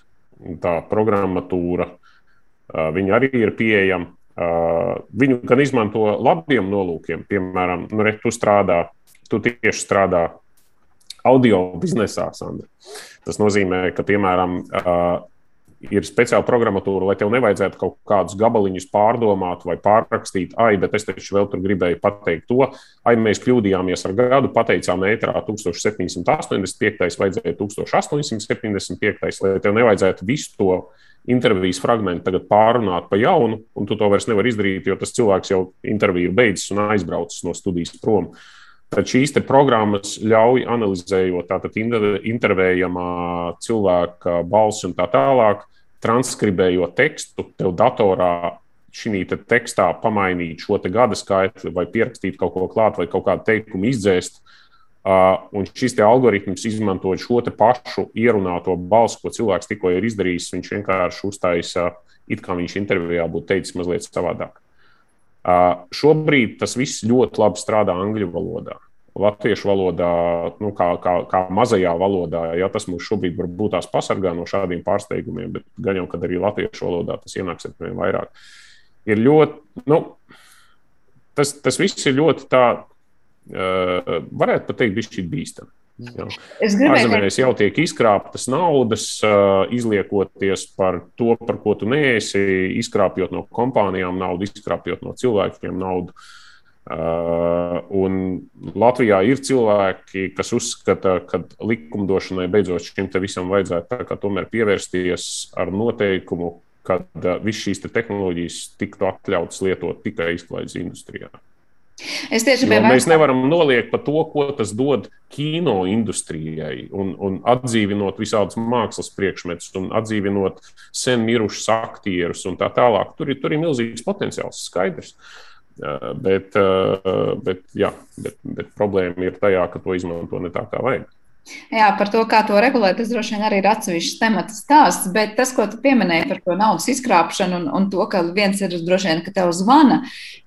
Tā programmatūra, uh, viņa arī ir pieejama. Viņu gan izmanto labiem nolūkiem, piemēram, nu, re, tu strādā, tu tieši strādā audio biznesā, Sandra. Tas nozīmē, ka, piemēram, ir speciāla programmatūra, lai tev nevajadzētu kaut kādus gabaliņus pārdomāt vai pārrakstīt. Ai, bet es taču vēl tur gribēju pateikt to. Ai, mēs kļūdījāmies ar gadu, pateicām ētrā 1785, vajadzēja 1875, lai tev nevajadzētu visu to intervijas fragment tagad pārunāt pa jaunu, un tu to vairs nevari izdarīt, jo tas cilvēks jau interviju ir beidzis un aizbraucis no studijas prom. Tad šīs programmas ļauj analizējot tātad intervējamā cilvēka balsi un tā tālāk, transkribējot tekstu, tev datorā šī te tekstā pamainīt šo te gada skaitli vai pierakstīt kaut ko klāt vai kaut kādu teikumu izdzēst. Uh, un šis algoritms, izmantojot šo pašu ierunāto balsi, ko cilvēks tikko ir izdarījis, viņš vienkārši uztaisa, it kā viņš intervijā būtu teicis mazliet savādāk. Uh, šobrīd tas viss ļoti labi strādā angļu valodā. Latviešu valodā, nu, kā, kā, kā mazajā valodā, ja tas mums šobrīd varbūt tās pasargā no šādiem pārsteigumiem, bet gan jau, kad arī latviešu valodā tas ienāks ar vien vairāk. Ir ļoti, nu, tas, tas viss ir ļoti tā uh, varētu pat teikt, bija bīstami. Jā. Ārzemēs jau tiek izkrāptas naudas, uh, izliekoties par to, par ko tu neesi, izkrāpjot no kompānijām naudu, izkrāpjot no cilvēkiem naudu. Uh, un Latvijā ir cilvēki, kas uzskata, ka likumdošanai beidzot šim te visam vajadzētu tomēr pievērsties ar noteikumu, ka uh, visas šīs te tehnoloģijas tiktu atļautas lietot tikai izklaides industrijā. Es tieši gribēju. Mēs nevaram noliekt par to, ko tas dod kino industrijai, un, un atdzīvinot visādus mākslas priekšmetus, un atdzīvinot sen mirušus aktierus un tā tālāk. Tur ir, tur ir milzīgs potenciāls, skaidrs. Bet, bet, jā, bet, bet problēma ir tajā, ka to izmanto ne tā, kā vajag. Jā, par to, kā to regulēt, tas droši vien arī ir atsevišķs temats stāsts. Bet tas, ko tu pieminēji par to naudas izkrāpšanu un, un to, ka viens ir droši vien, ka tev zvana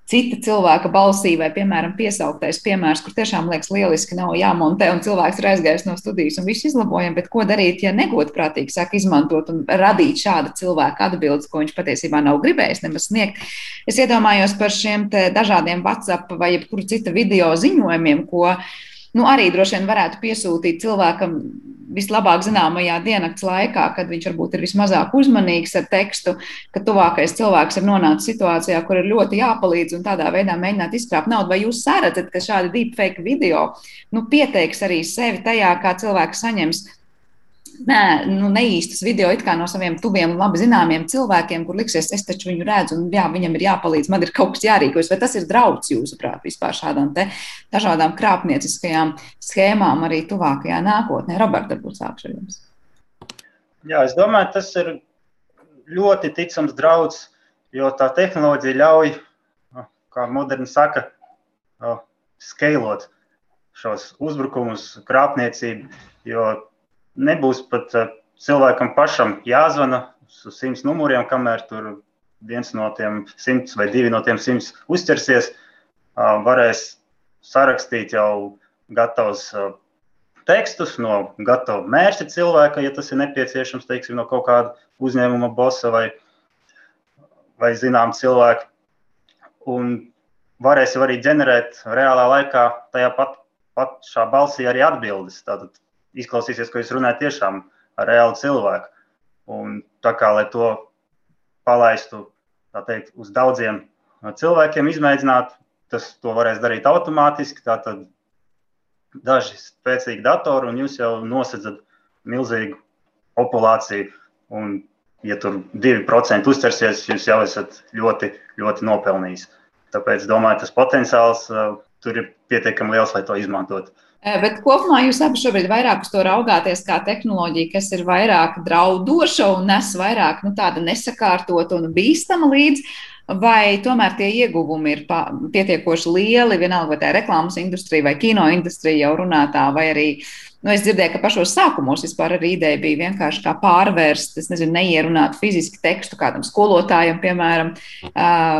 cita cilvēka balsī, vai, piemēram, piesauktais piemērs, kur tiešām liekas lieliski, nav jāmontē, un cilvēks ir aizgājis no studijas un viss izlabojam. Bet ko darīt, ja negodprātīgi sāk izmantot un radīt šāda cilvēka atbildes, ko viņš patiesībā nav gribējis nemaz sniegt? Es iedomājos par šiem dažādiem WhatsApp vai jebkuru citu video ziņojumiem, ko nu, arī droši vien varētu piesūtīt cilvēkam vislabāk zināmajā diennakts laikā, kad viņš varbūt ir vismazāk uzmanīgs ar tekstu, ka tuvākais cilvēks ir nonācis situācijā, kur ir ļoti jāpalīdz un tādā veidā mēģināt izkrāpt naudu. Vai jūs redzat, ka šādi deepfake video nu, pieteiks arī sevi tajā, kā cilvēks saņems nē, nu, neīstus video no saviem tuviem labi zināmiem cilvēkiem, kur liksies, es taču viņu redzu, un jā, viņam ir jāpalīdz, man ir kaut kas jārīkojas. Vai tas ir draudz jūsuprāt vispār šādām dažādām krāpnieciskajām schēmām arī tuvākajā nākotnē? Roberta, varbūt sākšu ar jums. Jā, es domāju, tas ir ļoti ticams draudz, jo tā tehnoloģija ļauj, kā moderni saka, skalot šos uzbrukumus, krāpniecību, jo nebūs pat uh, cilvēkam pašam jāzvana uz simts numuriem, kamēr tur viens no tiem simts vai divi no tiem simts uzķersies. Varēs sarakstīt jau gatavus tekstus no gatava mērķa cilvēka, ja tas ir nepieciešams, teiksim, no kaut kāda uzņēmuma bosa vai, vai zinām cilvēka. Un varēs arī ģenerēt reālā laikā tajā pat, pat šā balsī arī atbildes. Tātad izklausīsies, ka jūs runājat tiešām ar reālu cilvēku. Un tā kā lai to palaistu teikt, uz daudziem cilvēkiem, izmēģināt, tas to varēs darīt automātiski. Tātad daži spēcīgi datori, un jūs jau nosedzat milzīgu populāciju. Un, ja tur 2% uztversies, jūs jau esat ļoti, ļoti nopelnījis. Tāpēc domāju, tas potenciāls uh, tur ir pietiekami liels, lai to izmantotu. Bet kopumā jūs abi šobrīd vairāk uz to raugāties kā tehnoloģiju, kas ir vairāk draudoša un nes vairāk nu, tāda nesakārtota un bīstama līdzi, vai tomēr tie ieguvumi ir pietiekoši lieli, vienalga vai tā ir reklāmas industrija vai kino industrija jau runātā, vai arī Nu, es dzirdēju, ka pašos sākumos vispār arī ideja bija vienkārši kā pārvērst, nezinu, neierunāt fiziski tekstu kādam skolotājam, piemēram,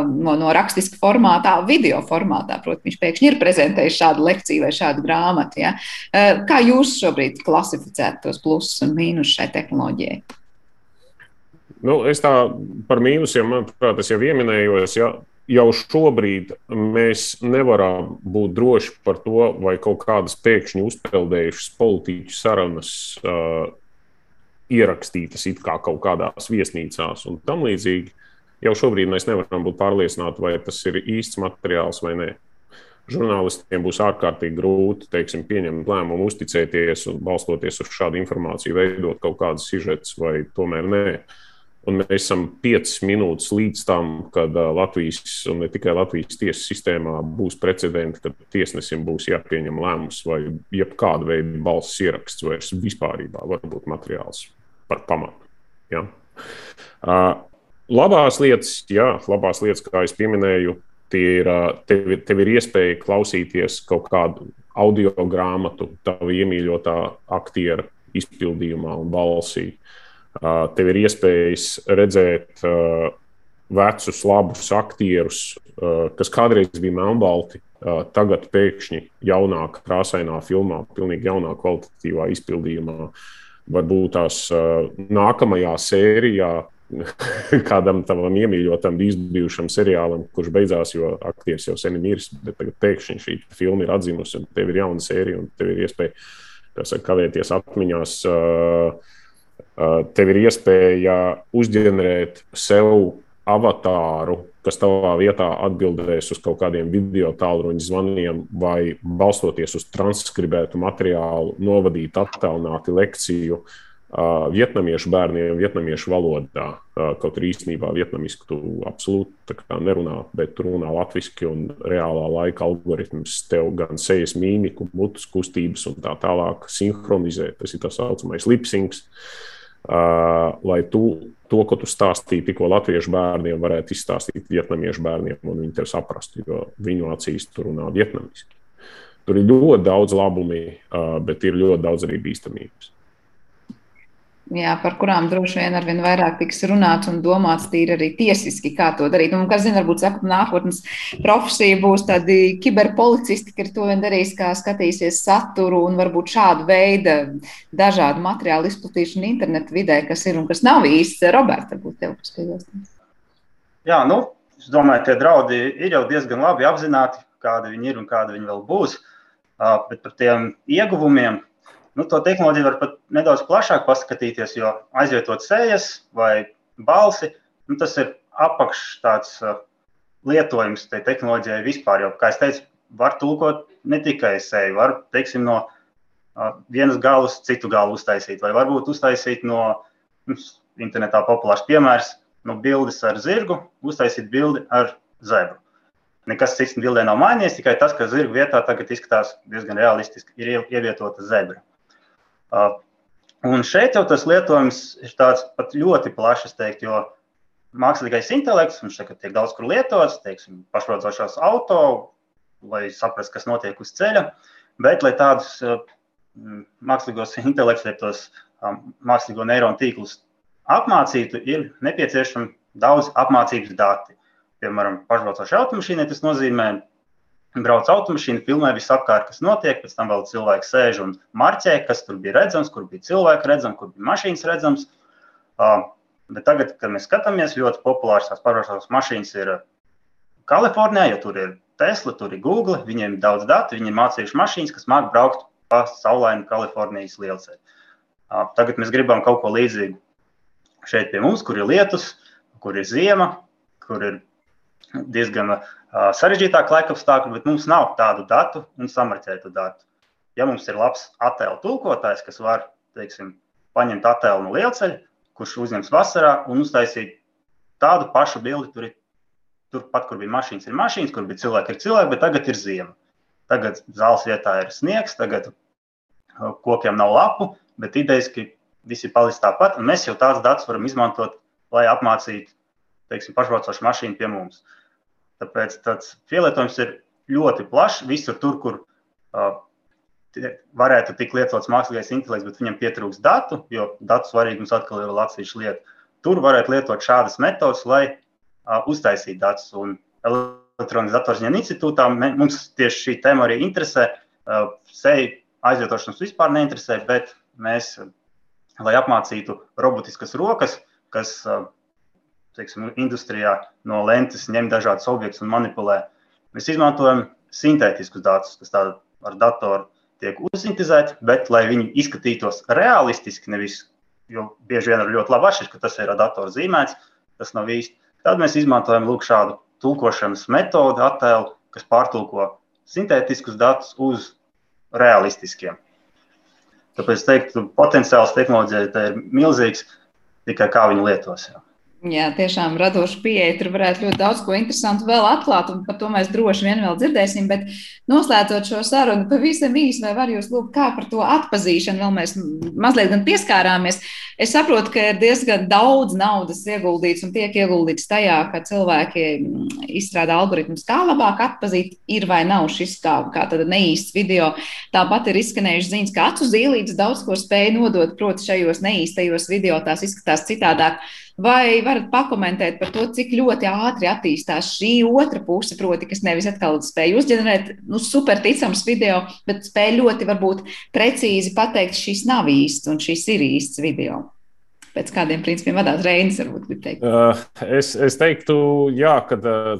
no, no rakstiska formātā, video formātā. Protams, viņš pēkšņi ir prezentējis šādu lekciju vai šādu grāmatu. Ja? Kā jūs šobrīd klasificētu tos plusus un mīnusus šai tehnoloģijai? Nu, es tā par mīnusiem, manuprāt, es jau pieminēju. Ja, jau šobrīd mēs nevaram būt droši par to, vai kaut kādas pēkšņi uzpeldējušas politiķu sarunas uh, ierakstītas kā kaut kādās viesnīcās un tam līdzīgi. Jau šobrīd mēs nevaram būt pārliecināti, vai tas ir īsts materiāls vai nē. Žurnālistiem būs ārkārtīgi grūti teiksim, pieņemt lēmumu, uzticēties un balstoties uz šādu informāciju, veidot kaut kādas sižetas vai tomēr nē. Uh, Un mēs esam piecas minūtes līdz tam, kad Latvijas, un ne tikai Latvijas tiesas sistēmā, būs precedenti, kad tiesnesim būs jāpieņem lēmums, vai jebkāda veida balss ieraksts vairs vispār var būt materiāls par pamatu. Ja? Uh, labās lietas, jā, labās lietas, kā jau minēju, ir, tev, tev ir iespēja klausīties kaut kādu audio grāmatu, tavu iemīļotā aktiera izpildījumā un balsī. Uh, Tev ir iespējas redzēt vecus, labus aktierus, kas kādreiz bija melnbalti, tagad pēkšņi jaunā, krāsainā filmā, pilnīgi jaunā kvalitatīvā izpildījumā. Varbūt tās nākamajā sērijā kādam tavam iemīļotam, izbijušam seriālam, kurš beidzās, jo aktieris jau sen ir miris, bet tagad pēkšņi šī filma ir atzimusi, un tev ir jauna sērija, un tev ir iespēja saka, kavēties atmiņās. Uh, tev ir iespēja uzģenerēt sev avatāru, kas tavā vietā atbildēs uz kaut kādiem video tālruņa zvaniem, vai balstoties uz transkribētu materiālu, novadīt attālināti lekciju uh, vietnamiešu bērniem, vietnamiešu valodā. Uh, kaut arī īstenībā vietnamiski tu absolūti nerunā, bet tu runā latviešu, un reālā laika algoritms tev gan sejas mīmiku, mutes kustības un tā tālāk sinhronizē. Tas ir tā saucamais lipsings. Uh, lai tu to, ko tu stāstīji tikko latviešu bērniem, varētu izstāstīt vietnamiešu bērniem, un viņi tevi saprastu, jo viņu acīs tur runā vietnamiski. Tur ir ļoti daudz labumu, uh, bet ir ļoti daudz arī bīstamības jā, par kurām droši vien ar vien vairāk tiks runāts un domāts tīri arī tiesiski, kā to darīt. Un, kas zina, varbūt saka, nākotnes profesija būs tādi kiberpolicisti, kas to vien darīs, kā skatīsies saturu un varbūt šādu veidu dažādu materiālu izplatīšanu internetu vidē, kas ir un kas nav īsts. Roberta, varbūt tev kas piebilstams. Jā, nu, es domāju, ka draudi ir jau diezgan labi apzināti, kādi viņi ir un kādi viņi vēl būs. Bet par tiem ieguvumiem Nu, to tehnoloģiju var pat nedaudz plašāk paskatīties, jo aizvietot sejas vai balsi, nu, tas ir apakš tāds uh, lietojums tai tehnoloģijai vispār. Jo, kā es teicu, var tulkot ne tikai seju, var, teiksim, no uh, vienas galus citu galu uztaisīt, vai varbūt uztaisīt no nu, internetā populārs piemērs, no bildes ar zirgu, uztaisīt bildi ar zebru. Nekas cits bildē nav mainījies, tikai tas, ka zirga vietā tagad izskatās diezgan realistiski, ir ievietota zebra. Un šeit jau tas lietojums ir tāds pat ļoti plašs, teikt, jo mākslīgais intelekts, viņš tagad tiek daudz kur lietots, teiksim, pašrodzošās auto, lai saprastu, kas notiek uz ceļa, bet lai tādus uh, mākslīgos intelektus, tos um, mākslīgo neironu tīklus apmācītu, ir nepieciešami daudz apmācības dati. Piemēram, pašbraucošai automašīnai tas nozīmē brauc automašīna, filmē visapkārt, kas notiek, pēc tam vēl cilvēks sēž un marķē, kas tur bija redzams, kur bija cilvēki redzams, kur bija mašīnas redzams. Uh, bet tagad, kad mēs skatāmies, ļoti populārs tās pašās mašīnas ir Kalifornijā, jo tur ir Tesla, tur ir Google, viņiem ir daudz datu, viņi ir mācījuši mašīnas, kas māk braukt pa saulainu Kalifornijas lielceļu. Tagad mēs gribam kaut ko līdzīgu šeit pie mums, kur ir lietus, kur ir ziema, kur ir diezgan sarežģītāk laika apstākļi, bet mums nav tādu datu un samarķētu datu. Ja mums ir labs attēlu tulkotājs, kas var teiksim, paņemt attēlu no lielceļa, kurš uzņems vasarā un uztaisīt tādu pašu bildi, tur ir turpat, kur bija mašīnas, ir mašīnas, kur bija cilvēki, ir cilvēki, bet tagad ir ziema. tagad zāles vietā ir sniegs, tagad kokiem nav lapu, bet idejas, ka viss ir palicis tāpat, un mēs jau tādus datus varam izmantot, lai apmācītu teiksim, pašbraucošu mašīnu pie mums. Tāpēc tāds pielietojums ir ļoti plašs. Visur tur, kur uh, varētu tikt lietots mākslīgais intelekts, bet viņam pietrūks datu, jo datu svarīgums atkal ir atsevišķa lieta. Tur varētu lietot šādas metodas, lai uh, uztaisītu datus. Un elektroniskā datorziņā institūtā mums tieši šī tēma arī interesē. Uh, Seju aizvietošanas vispār neinteresē, bet mēs lai apmācītu robotiskas rokas, kas teiksim, industrijā no lentes ņem dažādus objektus un manipulē. Mēs izmantojam sintētiskus datus, kas ar datoru tiek uzsintēzēti, bet lai viņi izskatītos realistiski, nevis, jo bieži vien ir ļoti labi atšķirt, ka tas ir ar datoru zīmēts, tas nav īsti. Tad mēs izmantojam lūk, šādu tulkošanas metodi, attēlu, kas pārtulko sintētiskus datus uz realistiskiem. Tāpēc es teiktu, potenciāls tehnoloģijai ir milzīgs, tikai kā viņi lietos. Jā. Jā, tiešām radoša pieeja. Tur varētu ļoti daudz ko interesantu vēl atklāt, un par to mēs droši vien vēl dzirdēsim. Bet noslēdzot šo sarunu, pavisam īsi, vai var jūs lūgt, kā par to atpazīšanu vēl mēs mazliet pieskārāmies. Es saprotu, ka ir diezgan daudz naudas ieguldīts un tiek ieguldīts tajā, ka cilvēki izstrādā algoritmus, kā labāk atpazīt, ir vai nav šis kā, kā neīsts video. Tāpat ir izskanējuši ziņas, ka acu zīlītes daudz ko spēj nodot, proti, šajos neīstajos video tās izskatās citādāk. Vai varat pakomentēt par to, cik ļoti ātri attīstās šī otra puse, proti, kas nevis atkal spēj uzģenerēt nu, superticams video, bet spēj ļoti varbūt precīzi pateikt, šis nav īsts un šis ir īsts video? Pēc kādiem principiem vadās Reinis, varbūt grib teikt? Uh, es, es teiktu, jā, ka uh,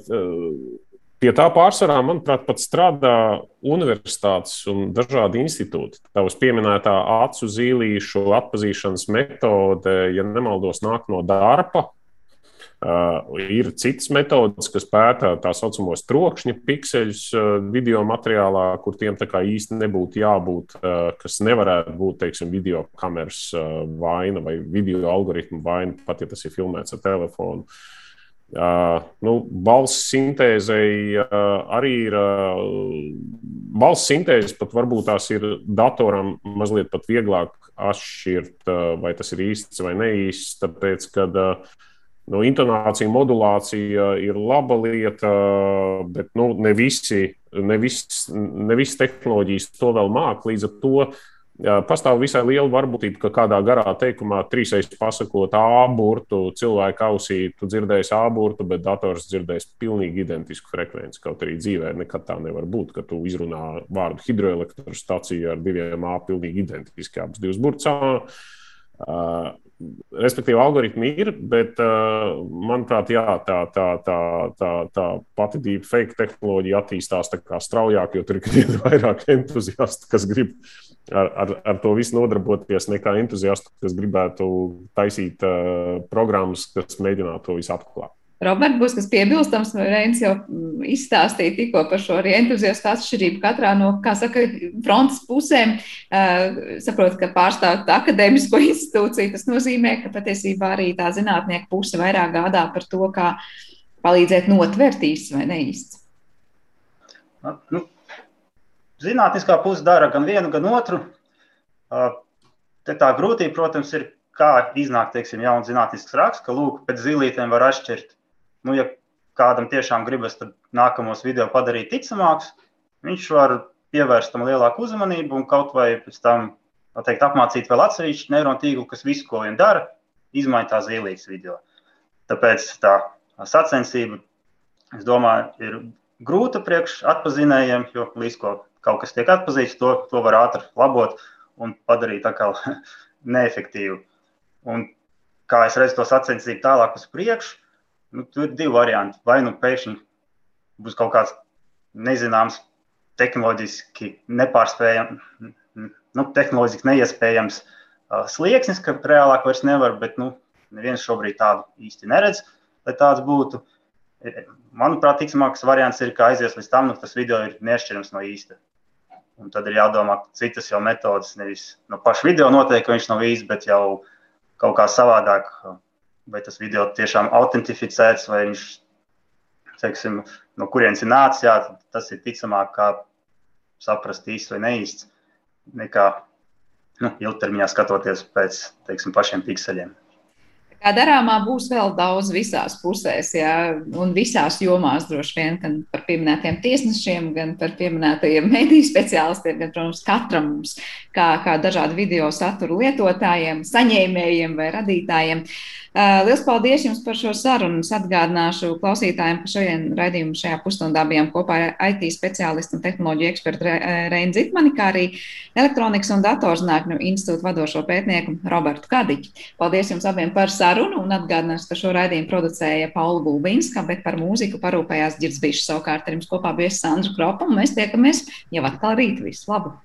Pie tā pārsvarā, manuprāt, pat strādā universitātes un dažādi institūti. Tavs pieminētā acu zīlīšu atpazīšanas metode, ja nemaldos, nāk no darba. Uh, ir citas metodes, kas pēta tā saucamos trokšņa pikseļus uh, video materiālā, kur tiem īsti nebūtu jābūt, uh, kas nevarētu būt, teiksim, video kameras uh, vaina vai video algoritmu vaina, pat ja tas ir filmēts ar telefonu. Uh, Uh, nu, balss sintēzei uh, arī ir. Uh, balss sintēze pat varbūt tās ir datoram mazliet pat vieglāk atšķirt, uh, vai tas ir īsts vai neīsts. Tāpēc, kad uh, nu, intonācija modulācija ir laba lieta, bet nu, ne, visi, ne, vis, ne visas tehnoloģijas to vēl māk. Līdz ar to Pastāv visai liela varbūtība, ka kādā garā teikumā trīsreiz pasakot A burtu, cilvēka ausī tu dzirdēsi A burtu, bet dators dzirdēs pilnīgi identisku frekvenci. Kaut arī dzīvē nekad tā nevar būt, ka tu izrunā vārdu hidroelektrostacija ar diviem A pilnīgi identiski abas divas burts. Respektīvi, algoritmi ir, bet, uh, manuprāt, jā, tā, tā, tā, tā, tā pati deepfake tehnoloģija attīstās straujāk, jo tur ir vairāk entuziastu, kas grib ar, ar, ar to visu nodarboties, nekā entuziastu, kas gribētu taisīt uh, programmas, kas mēģinātu to visu atklāt. Robert, būs kas piebilstams, vai Reins jau mm, izstāstīja tikko par šo arī entuziastu atšķirību katrā no, kā saka, frontes pusēm. Uh, saprotu, ka pārstāvot akadēmisko institūciju, tas nozīmē, ka patiesībā arī tā zinātnieka puse vairāk gādā par to, kā palīdzēt notvert īsts vai neīsts. Nu, zinātniskā puse dara gan vienu, gan otru. Uh, tā grūtība, protams, ir, kā iznāk, teiksim, jauns zinātnisks raksts, ka, lūk, pēc zīlītēm var atšķirt nu, ja kādam tiešām gribas nākamos video padarīt ticamākus, viņš var pievērst tam lielāku uzmanību un kaut vai pēc tam teikt, apmācīt vēl atsevišķu neironu tīklu, kas visu, ko vien dara, izmaina tā zīlītes video. Tāpēc tā sacensība, es domāju, ir grūta priekš atpazinējiem, jo līdz ko kaut kas tiek atpazīts, to, to var ātri labot un padarīt tā kā neefektīvu. Un kā es redzu to sacensību tālāk uz priekšu, nu, tur ir divi varianti. Vai nu pēkšņi būs kaut kāds nezināms, tehnoloģiski nepārspējams, nu, tehnoloģiski neiespējams uh, slieksnis, ka reālāk vairs nevar, bet nu, neviens šobrīd tādu īsti neredz, lai tāds būtu. Manuprāt, ticamākais variants ir, ka aizies līdz tam, nu, tas video ir nešķirams no īsta. Un tad ir jādomā, citas jau metodas, nevis no paša video noteikti, ka viņš nav īsts, bet jau kaut kā savādāk vai tas video tiešām autentificēts, vai viņš, teiksim, no kurienes ir nācis, jā, tas ir ticamāk, kā saprast īsti vai neīsti, nekā nu, ilgtermiņā skatoties pēc teiksim, pašiem pikseļiem. Kā darāmā būs vēl daudz visās pusēs, jā, un visās jomās droši vien, gan par pieminētiem tiesnešiem, gan par pieminētajiem mediju speciālistiem, gan, protams, katram mums, kā, kā dažādu video saturu lietotājiem, saņēmējiem vai radītājiem. Uh, Lielas paldies jums par šo sarunu. Es atgādināšu klausītājiem, ka šodien raidījumā šajā pusstundā bijām kopā ar IT speciālistu un tehnoloģiju ekspertu Reinu Zitmani, kā arī elektronikas un datorzinātņu institūtu vadošo pētnieku Robertu Kadiķu. Paldies jums abiem par sarunu un atgādināšu, ka šo raidījumu producēja Paula Gulbinska, bet par mūziku parūpējās Girds Bišs. Savukārt ar jums kopā bija Sandra Kropa un mēs tiekamies jau atkal rīt. Visu labu!